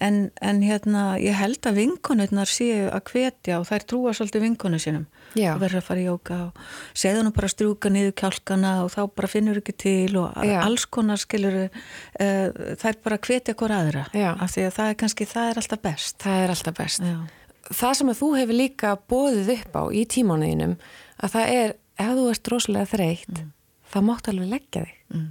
En, en hérna ég held að vinkonurnar séu að hvetja og þær trúa svolítið vinkonu sínum. Og verður að fara í jóka og segða nú bara að strúka niður kjálkana og þá bara finnur ekki til og Já. alls konar skilur uh, það er bara að hvetja hver aðra Já. af því að það er kannski, það er alltaf best það er alltaf best Já. það sem að þú hefur líka bóðið upp á í tímánuðinum að það er, ef þú ert rosalega þreytt mm. þá máttu alveg leggja þig mm.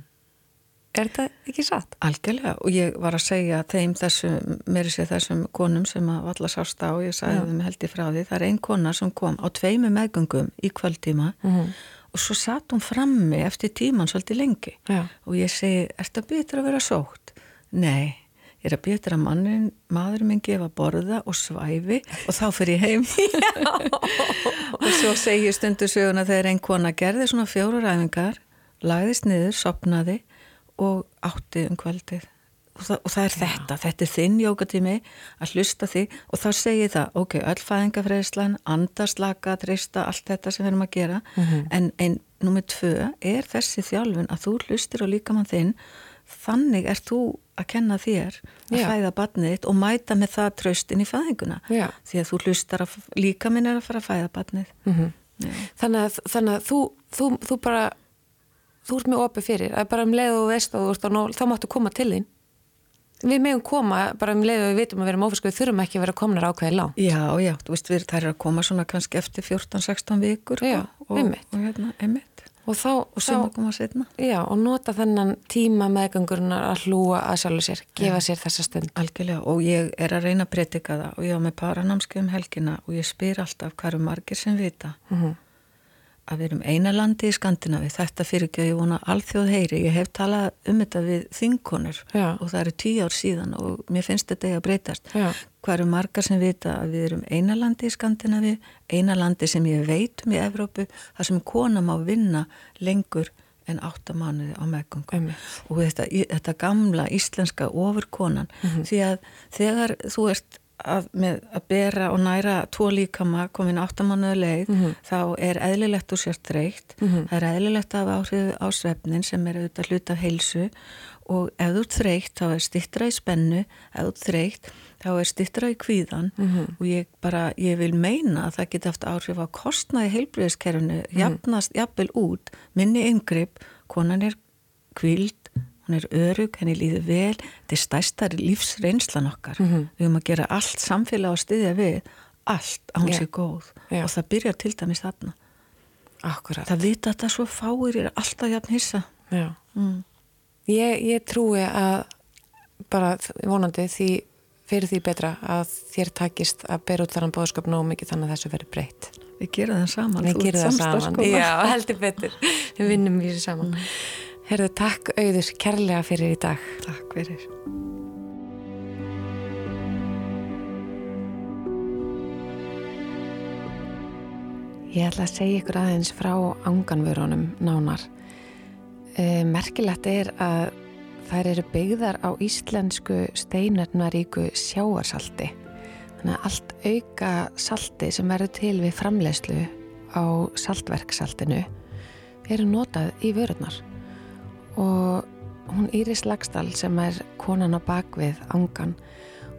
Er þetta ekki satt? Algjörlega og ég var að segja þeim þessum, mér sé þessum konum sem að valla sást á og ég sagði þeim held í frá því, það er einn kona sem kom á tveimu meðgöngum í kvöldtíma mm -hmm. Og svo satt hún frammi eftir tíman svolítið lengi Já. og ég segi, er þetta betur að vera sótt? Nei, ég er að betur að mannin, maðurinn minn gefa borða og svæfi og þá fyrir ég heim og svo segi ég stundu söguna þegar einn kona gerði svona fjóru ræfingar lagðist niður, sopnaði og átti um kvöldið og það, og það er Já. þetta, þetta er þinn jókatími að hlusta því og þá segir það ok, öll fæðingafræðislan andarslaka, trista, allt þetta sem við erum að gera mm -hmm. en einn nummið tvö er þessi þjálfun að þú hlustir og líka mann þinn þannig er þú að kenna þér að Já. fæða barnið þitt og mæta með það tröstin í fæðinguna Já. því að þú hlustar að líka minn er að fara að fæða barnið mm -hmm. þannig, að, þannig að þú, þú, þú bara þú ert með opið fyrir, að bara um leið og veist og þú ert þá máttu koma til þín við meðum koma bara um leið og við vitum að við erum ofisku, við þurfum ekki að vera komnar ákveði lá Já, já, þú veist, við, það er að koma svona kannski eftir 14-16 vikur Já, og, og hérna, einmitt. Og þá, og sem að koma setna já, og nota þennan tíma meðgöngurinnar að hlúa að sjálfu sér gefa ja. sér þessa stund. Algjörlega og ég er að reyna að breytika það. Og ég á með paranámskeið um helgina og ég spyr alltaf hvað eru margir sem vita? Mm -hmm. Að við erum eina landi í Skandinavi þetta fyrir ekki að ég vona alþjóð heyri. Ég hef talað um þetta við þinkonur og það eru tíu ár síðan og mér finnst þetta ekki að breytast. Já. Hvað eru margar sem vita að við erum eina landi í Skandinavi, eina landi sem ég veitum í Evrópu, þar sem kona má vinna lengur en áttamánuði á meðgöngum og þetta, þetta gamla íslenska ofurkonan, mm -hmm. því að þegar þú ert að, að bera og næra tvo líkama komin áttamánuði leið, mm -hmm. þá er eðlilegt úr sér dreikt, mm -hmm. það er eðlilegt af áhrif á svefnin sem er auðvitað hlut af heilsu og ef þú ert þreykt þá er stittra í spennu, ef þú ert þreykt þá er stittra í kvíðan mm -hmm. og ég bara, ég vil meina að það geti haft áhrif á kostnaði heilbreyðskerfunu mm -hmm. jafnast, jafnvel út minni yngripp, konan er kvíld, hún er örug henni líður vel, þetta er stæstar lífsreynslan okkar, mm -hmm. við höfum að gera allt samfélag og styðja við allt án yeah. sig góð yeah. og það byrjar til dæmis þarna Akkurat. það vita að það svo fáir er alltaf jafn hissa mm. ég, ég trúi að bara vonandi því fyrir því betra að þér takist að bera út þannan bóðskap nóg mikið þannig að þessu verður breytt. Við gerum það saman. Við gerum það saman, já, heldur betur. Við vinnum í þessu saman. Mm. Herðu, takk auður kærlega fyrir í dag. Takk fyrir. Ég ætla að segja ykkur aðeins frá ánganvörunum nánar. E, merkilegt er að Þær eru byggðar á íslensku steinarnaríku sjáarsalti. Þannig að allt auka salti sem verður til við framlegslu á saltverksaltinu eru notað í vörurnar. Og hún Íris Lagstall sem er konan á bakvið angan,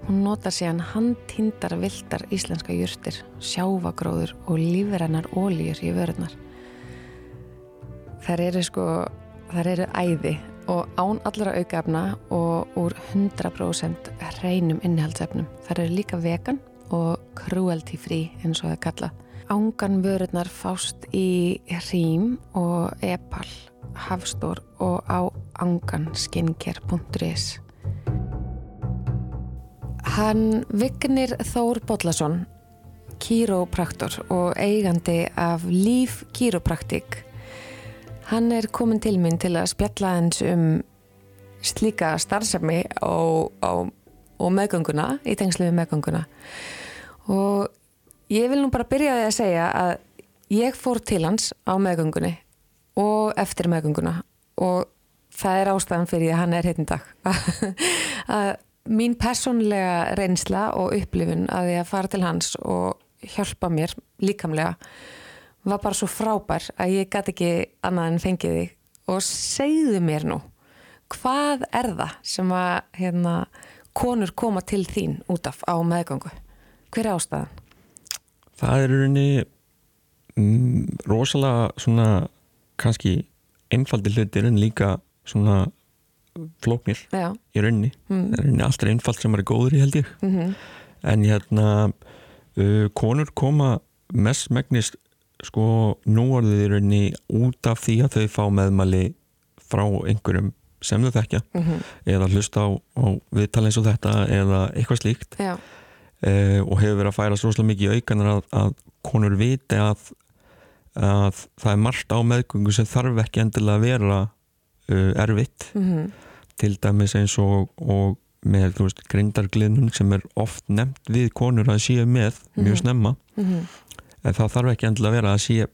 hún nota síðan handtindar vildar íslenska júrtir, sjáfagróður og lífrennar ólýjur í vörurnar. Þær eru sko, þær eru æði og án allra aukaefna og úr 100% hreinum innihaldsefnum. Það eru líka vegan og cruelty free eins og það kalla. Ángan vörurnar fást í Rím og Epal, Hafstór og á anganskincare.is Hann Vignir Þór Bodlason, kýrópraktor og eigandi af Líf Kýrópraktik Hann er komin til minn til að spjalla eins um slíka starfsefni og, og, og meðgönguna, í tengslu við meðgönguna. Og ég vil nú bara byrja að segja að ég fór til hans á meðgöngunni og eftir meðgönguna og það er ástæðan fyrir að hann er hérna dag. að mín personlega reynsla og upplifun að ég að fara til hans og hjálpa mér líkamlega var bara svo frábær að ég gæti ekki annað en fengið þig og segðu mér nú hvað er það sem að hérna, konur koma til þín út af á meðgangu hver er ástæðan? Það er rauninni mm, rosalega svona kannski einfaldi hlutir en líka svona flóknir Já. í rauninni mm. það er rauninni alltaf einfalt sem er góður í held ég mm -hmm. en hérna uh, konur koma mest megnist sko nú þið í rauninni út af því að þau fá meðmæli frá einhverjum sem þau þekkja mm -hmm. eða hlusta á, á viðtala eins og þetta eða eitthvað slíkt eh, og hefur verið að færa svolítið mikið í aukanar að, að konur viti að, að það er margt á meðgöngu sem þarf ekki endilega að vera uh, erfitt. Mm -hmm. til dæmis eins og, og með grindargliðnum sem er oft nefnt við konur að síða með mjög mhm. snemma. Mm -hmm en það þarf ekki endilega að vera að sé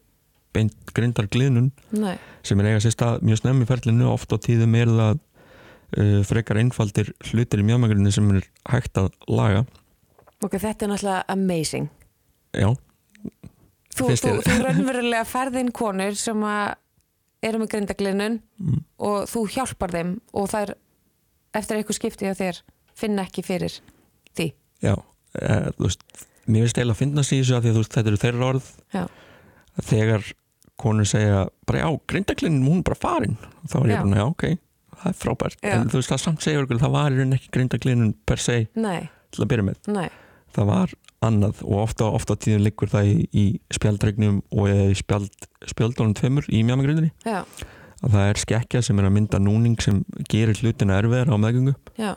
beint grindar gliðnun Nei. sem er eiga sér stað mjög snemmi ferlinu. Oft á tíðum er það uh, frekar einfaldir hlutir í mjögmagrinu sem er hægt að laga. Ok, þetta er náttúrulega amazing. Já Þú, þú, þú raunverulega ferðin konur sem eru með grindagliðnun mm. og þú hjálpar þeim og það er eftir eitthvað skiptið að þér finna ekki fyrir því Já, e, þú veist mér finnst eiginlega að finnast í þessu að, að veist, þetta eru þeirra orð já. þegar konur segja bara já, grindaklinn, hún er bara farin þá er ég bara, já, ok, það er frábært já. en þú veist, það samt segja okkur, það var í raun ekki grindaklinn per se Nei. til að byrja með Nei. það var annað og ofta, ofta tíðum liggur það í, í spjaldregnum og í spjald, spjaldónum tveimur í mjamagrindinni að það er skekkja sem er að mynda núning sem gerir hlutina erfiðar á meðgöngu. Já.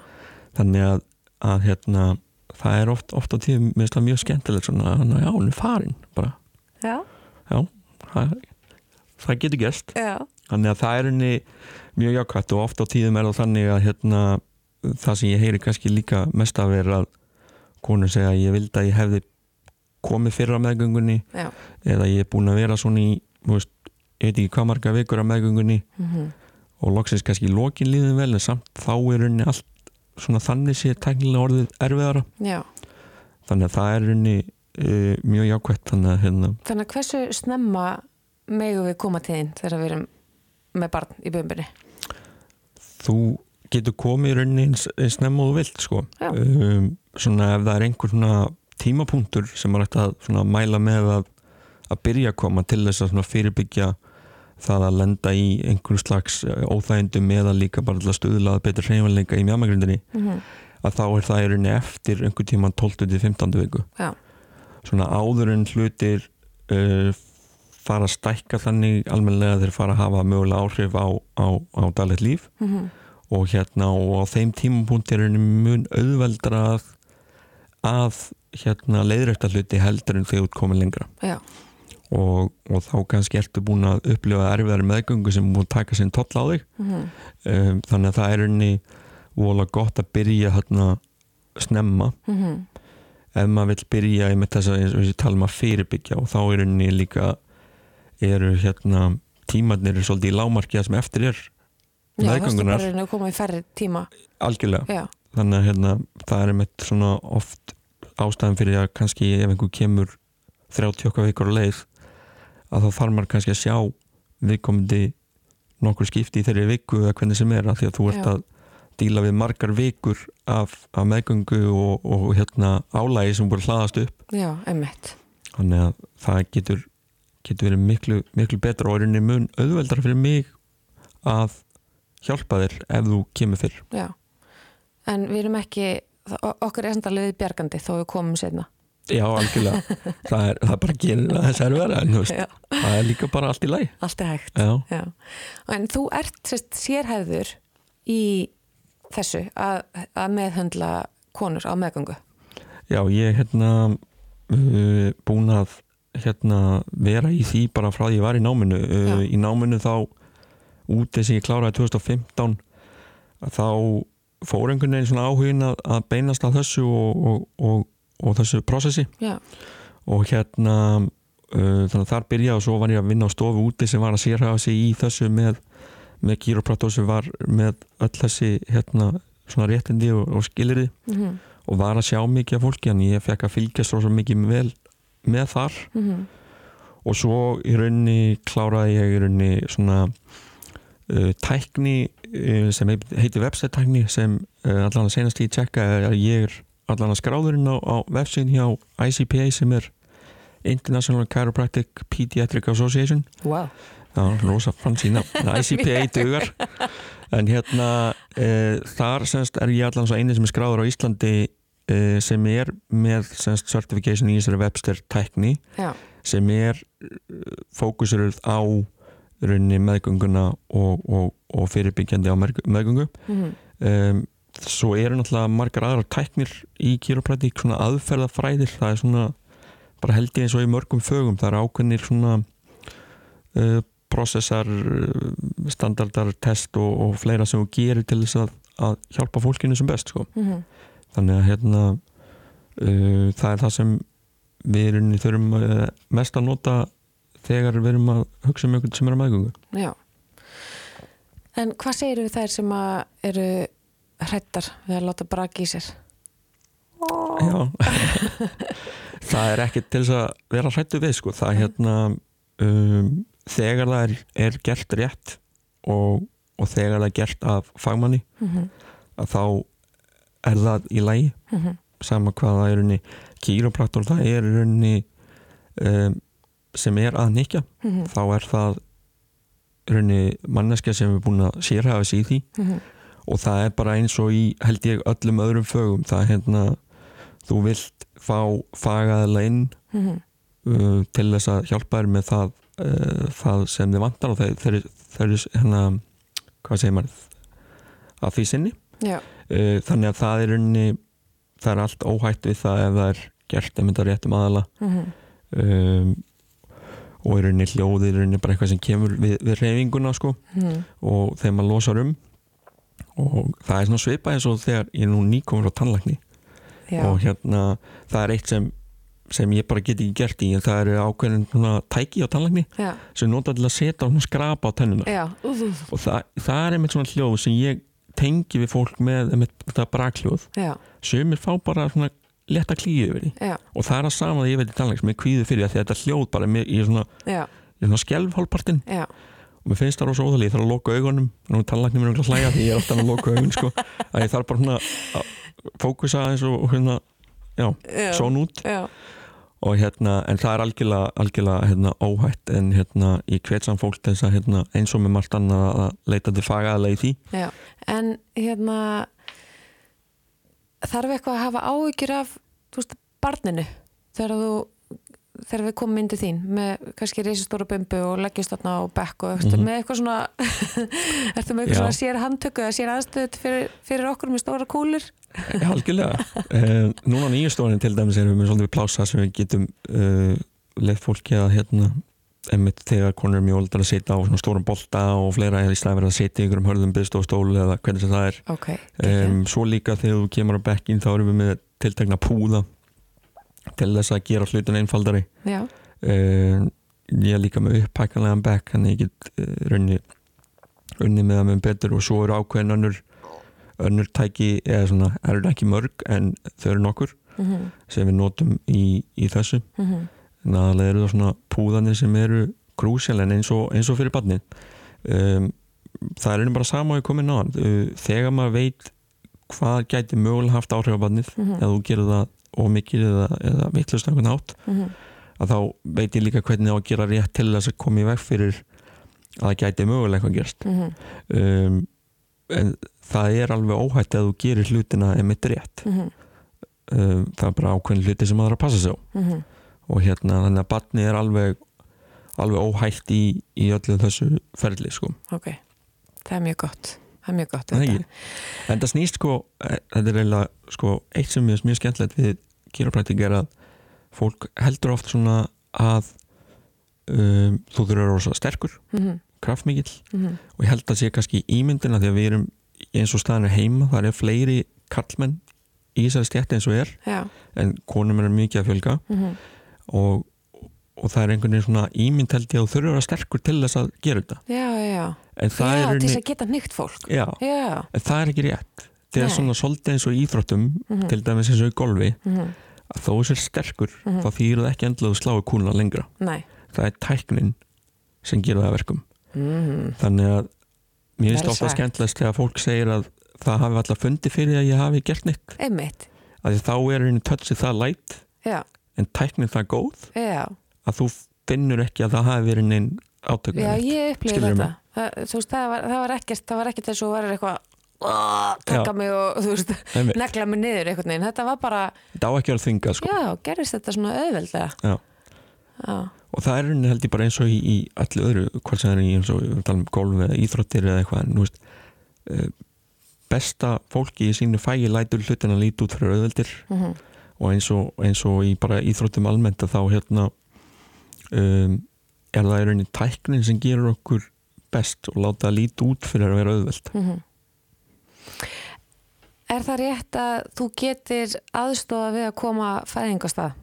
þannig að, að hérna, það er ofta, ofta tíðum mjög skemmtilegt svona að já, hún er farin bara. Já, já það, það getur gæst þannig að það er henni mjög jákvæmt og ofta tíðum er það þannig að hérna, það sem ég heyri kannski líka mest af er að konur segja að ég vildi að ég hefði komið fyrir á meðgöngunni Já. eða ég er búin að vera svona í veist, ég veit ekki hvað marga vikur á meðgöngunni mm -hmm. og loksins kannski lokin líðin vel en samt þá er henni allt svona þannig sé tæknilega orðið erfiðara Já. þannig að það er henni uh, mjög jákvæmt þannig að, hérna, þannig að hversu snemma megu við koma til þín þegar við erum með barn í bömbinni þú getur komið í rauninni snemma og vilt sko um, svona ef það er einhver svona tímapunktur sem er hægt að mæla með að, að byrja að koma til þess að fyrirbyggja það að lenda í einhvern slags eh, óþægindum eða líka bara að stuðlaða betur hreyfanleika í mjamagrindinni mm -hmm. að þá er það í rauninni eftir einhver tíma 12-15 viku Já. svona áður en hlutir uh, fara að stækka þannig almenlega þeir fara að hafa mögulega áhrif á, á, á dalit líf mm -hmm og hérna og á þeim tímapunkt er mun auðveldra að, að hérna leiðrækta hluti heldur en þegar þú komið lengra. Og, og þá kannski ertu búin að upplifa erfiðari meðgöngu sem múið taka sinn toll á þig. Mm -hmm. um, þannig að það er henni vola gott að byrja hérna snemma. Mm -hmm. ef maður vil byrja með þess að eins og ég tala um að fyrirbyggja og þá er henni líka eru hérna tímannir er svolítið í lámarki að sem eftir er meðgöngunar Já, það er komið í færri tíma. Algjörlega, Já. þannig að hérna, það er með svona oft ástæðan fyrir að kannski ef einhver kemur 30 okkar vikur á leið að þá þarf maður kannski að sjá viðkomandi nokkur skipti í þeirri viku eða hvernig sem er að því að þú ert Já. að díla við margar vikur af, af meðgöngu og, og hérna álægi sem búið hlaðast upp. Já, einmitt. Þannig að það getur, getur verið miklu, miklu betra og er einnig mun auðveldar fyrir mig að hjálpa þér ef þú kemur fyrr. Já, en við erum ekki okkur er samtalið bjargandi þó við komum setna Já, algjörlega. Það, er, það er bara genið að þess að vera en það er líka bara allt í læg Allt er hægt. Já. Já. En þú ert sérst, sérhæður í þessu að, að meðhundla konur á meðgöngu. Já, ég er hérna uh, búin að hérna, vera í því bara frá því ég var í náminu. Uh, í náminu þá út þess að ég kláraði 2015 þá fór einhvern veginn svona áhugin að, að beinast að þessu og, og, og, og þessu prosessi Já. og hérna uh, þannig að þar byrjaði og svo var ég að vinna á stofu úti sem var að sérhafa sig í þessu með, með kýróprató sem var með öll þessi hérna svona réttindi og skilirði mm -hmm. og var að sjá mikið af fólki en ég fekk að fylgjast svo mikið vel með þar mm -hmm. og svo í rauninni kláraði ég í rauninni svona tækni uh, sem heitir website tækni sem uh, allan að senast ég tjekka er ég er allan að skráðurinn á, á website hjá ICPA sem er International Chiropractic Pediatric Association wow. Já, rosa fransína ICPA dugar en hérna þar semst er ég allan svo eini sem er skráður á Íslandi sem er með semst certification í þessari webster tækni Já. sem er fókusuruð á rauninni meðgönguna og, og, og fyrirbyggjandi á meðgöngu mm -hmm. um, svo eru náttúrulega margar aðrar tæknir í kýróprætík svona aðferðafræðir það er svona bara held ég eins og í mörgum fögum það er ákveðnir svona uh, processar standardar, test og, og fleira sem þú gerir til þess að, að hjálpa fólkinu sem best sko. mm -hmm. þannig að hérna uh, það er það sem við þurfum uh, mest að nota þegar við erum að hugsa um einhvern sem er að maðgungu Já En hvað segir við þær sem eru hrettar við að láta braki í sér? Já Það er ekki til þess að vera hrettu við sko, það er hérna um, þegar það er, er gert rétt og, og þegar það er gert af fagmanni mm -hmm. að þá er það í lægi mm -hmm. sama hvað það er unni kýrópraktor, það er unni um, sem er að nikja mm -hmm. þá er það raunni manneskja sem er búin að sérhafa sig í því mm -hmm. og það er bara eins og í held ég öllum öðrum fögum það er hérna þú vilt fá fagaðila inn mm -hmm. uh, til þess að hjálpa þér með það, uh, það sem þið vantar og þeir eru hérna hvað segir maður að því sinni uh, þannig að það er unni það er allt óhætt við það ef það er gert að mynda réttum aðala mm -hmm. um, og er unni hljóðir er unni bara eitthvað sem kemur við, við reyfinguna sko. Mm. og þegar maður losar um og það er svona svipað eins og þegar ég er nú nýkomur á tannlækni. Já. og hérna það er eitt sem sem ég bara get ekki gert í en það eru ákveðin tæki á tannlækni Já. sem nota til að setja og skrapa á tennuna og það, það er einmitt svona hljóð sem ég tengi við fólk með einmitt það brakljóð. Sem er fá bara svona leta klíu yfir því Já. og það er að sama því ég veit í tannlæk sem ég kvíði fyrir því að þetta hljóð bara í svona, svona skjálfhálpartin og mér finnst það rosa óþalí ég þarf að loka augunum og tannlæknum er umhverfað hlæga því ég er alltaf að loka augun sko. að ég þarf bara svona að fókusa eins og hérna já, són út já. og hérna en það er algjörlega, algjörlega hérna, óhætt en hérna ég hvet saman fólk þess að hérna, eins og með margt annað að leita til fagaðlega í því já. En hérna þarf eitthvað að hafa áhyggjur af veist, barninu þegar þú þegar við komum myndið þín með kannski reysistóru bumbu og leggjast þarna á bekk og mm -hmm. með eitthvað svona ertu með eitthvað Já. svona sér handtöku eða sér aðstöð fyrir, fyrir okkur með stóra kúlur Halgilega eh, Núna nýju stórin til dæmis erum við svolítið plása sem við getum uh, leitt fólki að hérna einmitt þegar konur er mjög oldar að setja á svona stórum bolta og fleira eða í stæð verið að setja ykkur um hörðum byrstofstól eða hvernig það er okay, um, Svo líka þegar þú kemur á bekkin þá erum við með tiltegna púða til þess að gera hlutin einfaldari. Uh, ég er líka með upphækkanlegan back þannig ég get uh, runni unni með það með betur og svo eru ákveðin önnur, önnur tæki eða svona, er það ekki mörg en þau eru nokkur mm -hmm. sem við notum í, í þessu. Mm -hmm. en aðalega eru það svona púðanir sem eru grúsjál en eins og, eins og fyrir barni um, það er einnig bara sama að koma inn á uh, þegar maður veit hvað gæti mögulega haft áhrif á barnið mm -hmm. eða þú gerur það og mikið eða, eða vittlust á einhvern átt mm -hmm. að þá veit ég líka hvernig á að gera rétt til þess að koma í veg fyrir að það gæti mögulega eitthvað gerst mm -hmm. um, en það er alveg óhætt að þú gerir hlutina emitt rétt -hmm. um, það er bara ákveðin hluti sem maður að passa sig á mhm. og hérna þannig að batni er alveg alveg óhætt í, í öllu þessu ferli sko ok, það er mjög gott það er mjög gott en það snýst sko e, þetta er eiginlega sko eitt sem er mjög skemmtilegt við kýraprætting er að fólk heldur oft svona að um, þú þurfur að vera sterkur mm -hmm. kraftmikill mm -hmm. og ég held að sé kannski ímyndina því að við erum eins og staðan er heima, það er fleiri kallmenn í þessari stjætti eins og er Já. en konum er mikið að fjölga mm -hmm. og og það er einhvern veginn svona ímynd held ég að þú þurfur að vera sterkur til þess að gera þetta. Já, já, já, til þess að geta nýtt fólk. Já, já, en það er ekki rétt. Það er svona svolítið eins og íþróttum mm -hmm. til dæmis eins og í golfi mm -hmm. að þó sér sterkur, mm -hmm. þá þýr það ekki endlaðu sláðu kúluna lengra. Nei. það er tæknin sem gera það verkum. Mhm. þannig að mér finnst ofta skemmtilegast þegar fólk segir að það hafi alltaf fundið fyrir að ég hafi gert nýtt að þá er einu tötsið það lætt en tæknin það góð. Já að þú finnur ekki að það hafi verið neinn átökum Já, ég upplýði þetta. það, veist, það, var, það var ekkert það var ekkert þess að vera eitthvað taka mig og veist negla mig niður eitthvað neinn, þetta var bara þetta á ekki að þvinga sko. Já, gerist þetta svona auðveldlega. Já. Já. og það er held ég bara eins og í, í allir öðru, hvað sem er í eins og við talum um golf eða íþróttir eða eitthvað en, veist, uh, besta fólki í sínu fægi lætur hlutin að líti út fyrir auðveldir. Mm -hmm. og eins og, eins og í bara íþróttum almennt að þá hérna um, er það í rauninni tæknin sem gerur okkur best og láta það líti út fyrir að vera auðvelt? Mm -hmm. Er það rétt að þú getur aðstofa við að koma fæðingastað?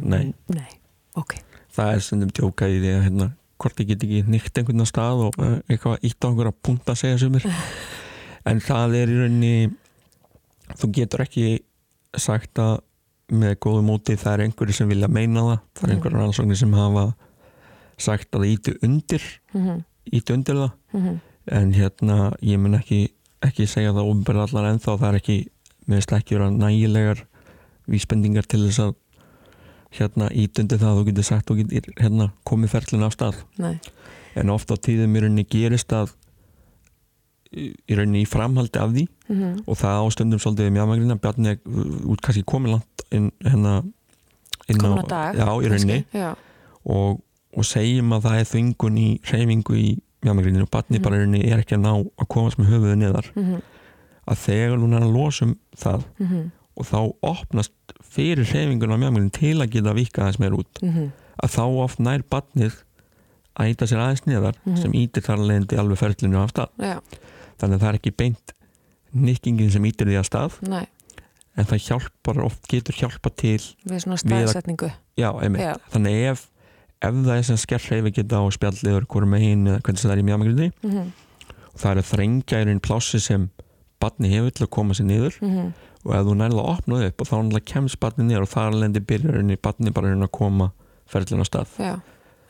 Nei. Nei, ok. Það er sem þeim tjóka í því að hérna, hvort ég get ekki nýtt einhvern stað og uh, eitthvað ítt á einhverja punkt að segja sem er en það er í rauninni þú getur ekki sagt að með góðu móti það er einhverju sem vilja meina það það er mhm. einhverju rannsóknir sem hafa sagt að það íti undir mm -hmm. íti undir það mm -hmm. en hérna ég mun ekki ekki segja það ofnbæra allar en þá það er ekki meðist ekki vera nægilegar vísbendingar til þess að hérna íti undir það þú getur sagt þú getur hérna komið ferlin á stað Nei. en ofta á tíðum í rauninni gerist að í rauninni í framhaldi af því mm -hmm. og það ástundum svolítið við mjögmagrina Bjarni út kannski komið langt inn, hérna, inn á, dag, já, í rauninni og, og segjum að það er þvingun í reyfingu í mjögmagrinu og Bjarni mm -hmm. bara rauninni er ekki að ná að komast með höfuðu neðar mm -hmm. að þegar hún er að losum það mhm. og þá opnast fyrir reyfingun á mjögmagrinu til að geta vika þess meir út mhm. að þá oft nær Bjarnið að íta sér aðeins niðar -hmm. sem ítir þar leðindi alveg ferlinu á stað Já. Þannig að það er ekki beint nikkingin sem ítir því að stað Nei. en það hjálpar oft getur hjálpa til við svona staðsetningu Já, Já. þannig ef, ef það er sem skerr reyfi geta á spjalliður hverju megin eða hvernig það er í mjögmægriði mm -hmm. það er að þrengja í einn plássi sem barni hefur til að koma sér niður mm -hmm. og ef þú nærða að opna upp og þá náttúrulega kemst barni niður og þar lendi byrjar barni bara að koma ferlinu á stað Já,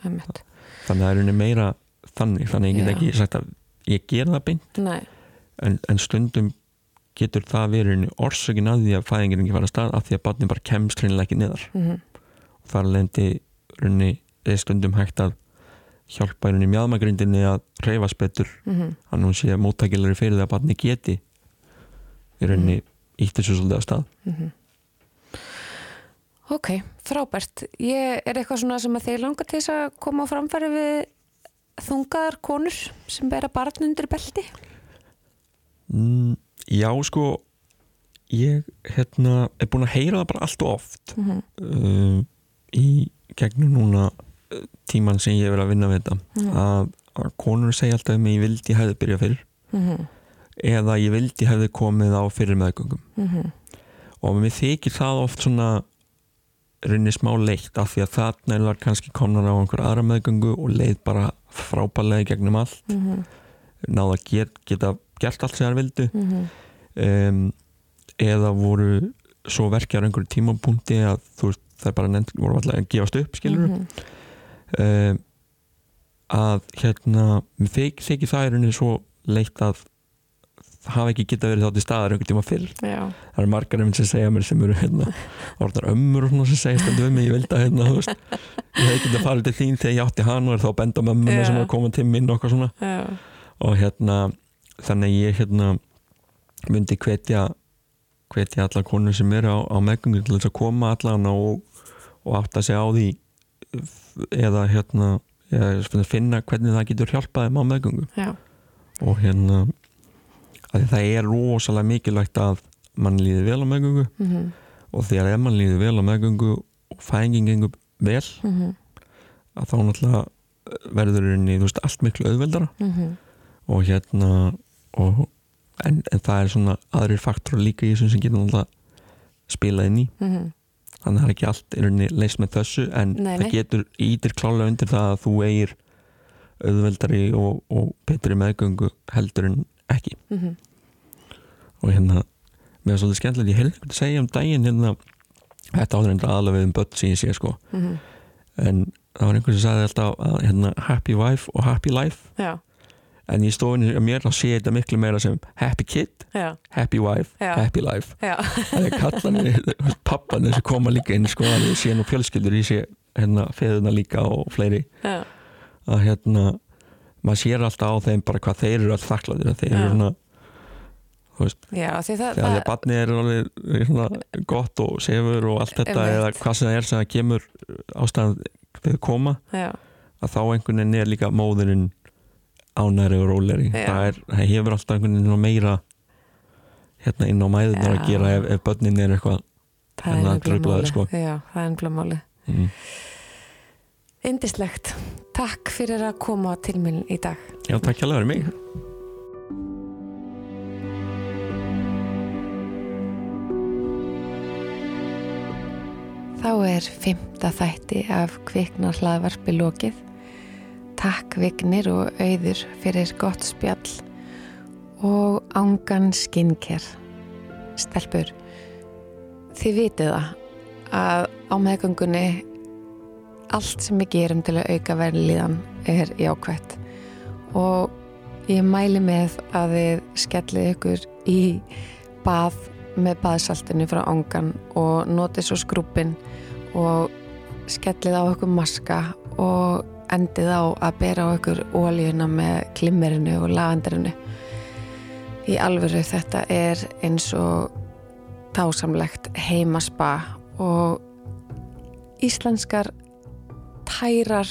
þannig að það er meira þannig þannig að ég get ekki sagt að ég ger það beint en, en stundum getur það verið orsökin að því að fæðingir ekki fara að stað af því að barni bara kemst hreinlega ekki niðar mm -hmm. og þar lendi runni, stundum hægt að hjálpa í mjöðmagrindinni að reyfast betur mm -hmm. hann hún sé að móttækilari fyrir það að barni geti í runni mm -hmm. ítt þessu svolítið á stað mhm. Ok, frábært. Ég er eitthvað svona sem að þeir langar til þess að koma á framfæri við þungaðar konur sem bera barn undir beldi? Mm, já, sko, ég hérna, er búin að heyra það bara allt og oft mm -hmm. uh, í gegnum núna uh, tíman sem ég hef verið að vinna við þetta mm -hmm. að, að konur segja alltaf um ég vildi hefði byrjað fyrir -hmm. eða ég vildi hefði komið á fyrir meðgöngum mhm. og mér þykir það oft svona rinni smá leitt af því að þarna er kannski konar á einhver aðra meðgöngu og leið bara frábælega gegnum allt mm -hmm. náða að get, geta gert allt sem það vildu mm -hmm. um, eða voru svo verkjar einhverju tímapunkti að þú veist er bara nefnd, voru alltaf að gefast upp skilur mm -hmm. um, að hérna þykir það er henni svo leitt að hafa ekki geta verið þátt í staðar einhvern tíma fyrr. Já. það eru margar sem segja mér sem eru hérna, orðnar ömmur og svona sem segja stundu um mig, ég vildi að hérna, þú veist. Ég hef ekki að fara til þín þegar ég átti hann og er þá að benda mömmuna sem er að koma til minn og eitthvað svona. Já. og hérna þannig ég hérna myndi hvetja hvetja alla konur sem eru á, á meðgöngu til þess að koma allan og, og átta sig á því eða hérna eða finna hvernig það getur hjálpaði á meðgöngu. Og hérna að það er rosalega mikilvægt að mann líði vel á meðgöngu mm -hmm. og þegar ef mann líði vel á meðgöngu og fængin gengur vel mm -hmm. að þá náttúrulega verður henni, þú veist, allt miklu auðveldara mm -hmm. og hérna og, en, en það er svona aðrir faktor líka í þessum sem getur náttúrulega spilað inn í mhm. þannig að það er ekki allt er henni leist með þessu en nei, það getur ítir klálega undir það að þú eigir auðveldari og, og betri meðgöngu heldur en ekki mm -hmm. og hérna mér er svolítið skemmtilegt, ég held ekki að segja um daginn hérna, þetta áður endur aðalega við um börn sem ég sé sko mm -hmm. en það var einhvern sem sagði alltaf að, hérna, happy wife og happy life Já. en í stofinni mér þá sé þetta miklu meira sem happy kid Já. happy wife, Já. happy life það er kallanir, pappanir sem koma líka inn sko, ég sé nú fjölskyldur ég sé hérna feðuna líka og fleiri að hérna maður sér alltaf á þeim bara hvað þeir eru alltaf þakklaðir þeir eru svona veist, Já, því það, þegar því að barni er alveg svona gott og sefur og allt þetta eða hvað sem það er sem það kemur ástæðan við koma Já. að þá einhvern veginn er líka móðurinn ánæri og róleri það, er, það hefur alltaf einhvern veginn meira hérna inn á mæðunar að gera ef, ef börnin er eitthvað það er einhverjum máli sko. Já, það er einhverjum máli mm. Indislegt. Takk fyrir að koma til minn í dag. Já, takk hjá að vera mig. Þá er fymta þætti af kviknar hlaðvarpi lokið. Takk Vignir og auður fyrir gott spjall og ángan skinnker. Stelpur, þið vitið það að á meðgöngunni allt sem við gerum til að auka verðliðan er jákvæmt og ég mæli með að þið skellið ykkur í bað með baðsaltinu frá ángan og notið svo skrúpin og skellið á ykkur maska og endið á að bera á ykkur ólíuna með klimmerinu og lavenderinu í alvöru þetta er eins og tásamlegt heimaspa og íslenskar tærar,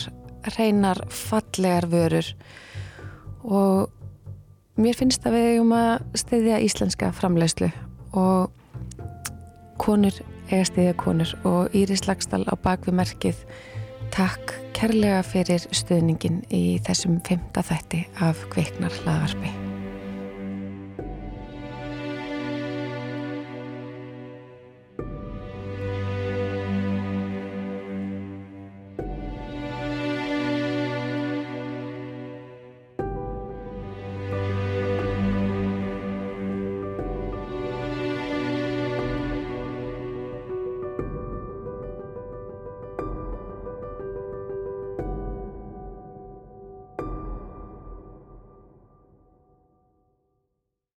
reynar, fallegar vörur. Og mér finnst að við hefum að stiðja íslenska framlegslu og konur eiga stiðja konur. Og Íris Lagstall á bakvið merkið takk kærlega fyrir stuðningin í þessum femta þætti af Kveiknar hlaðvarpi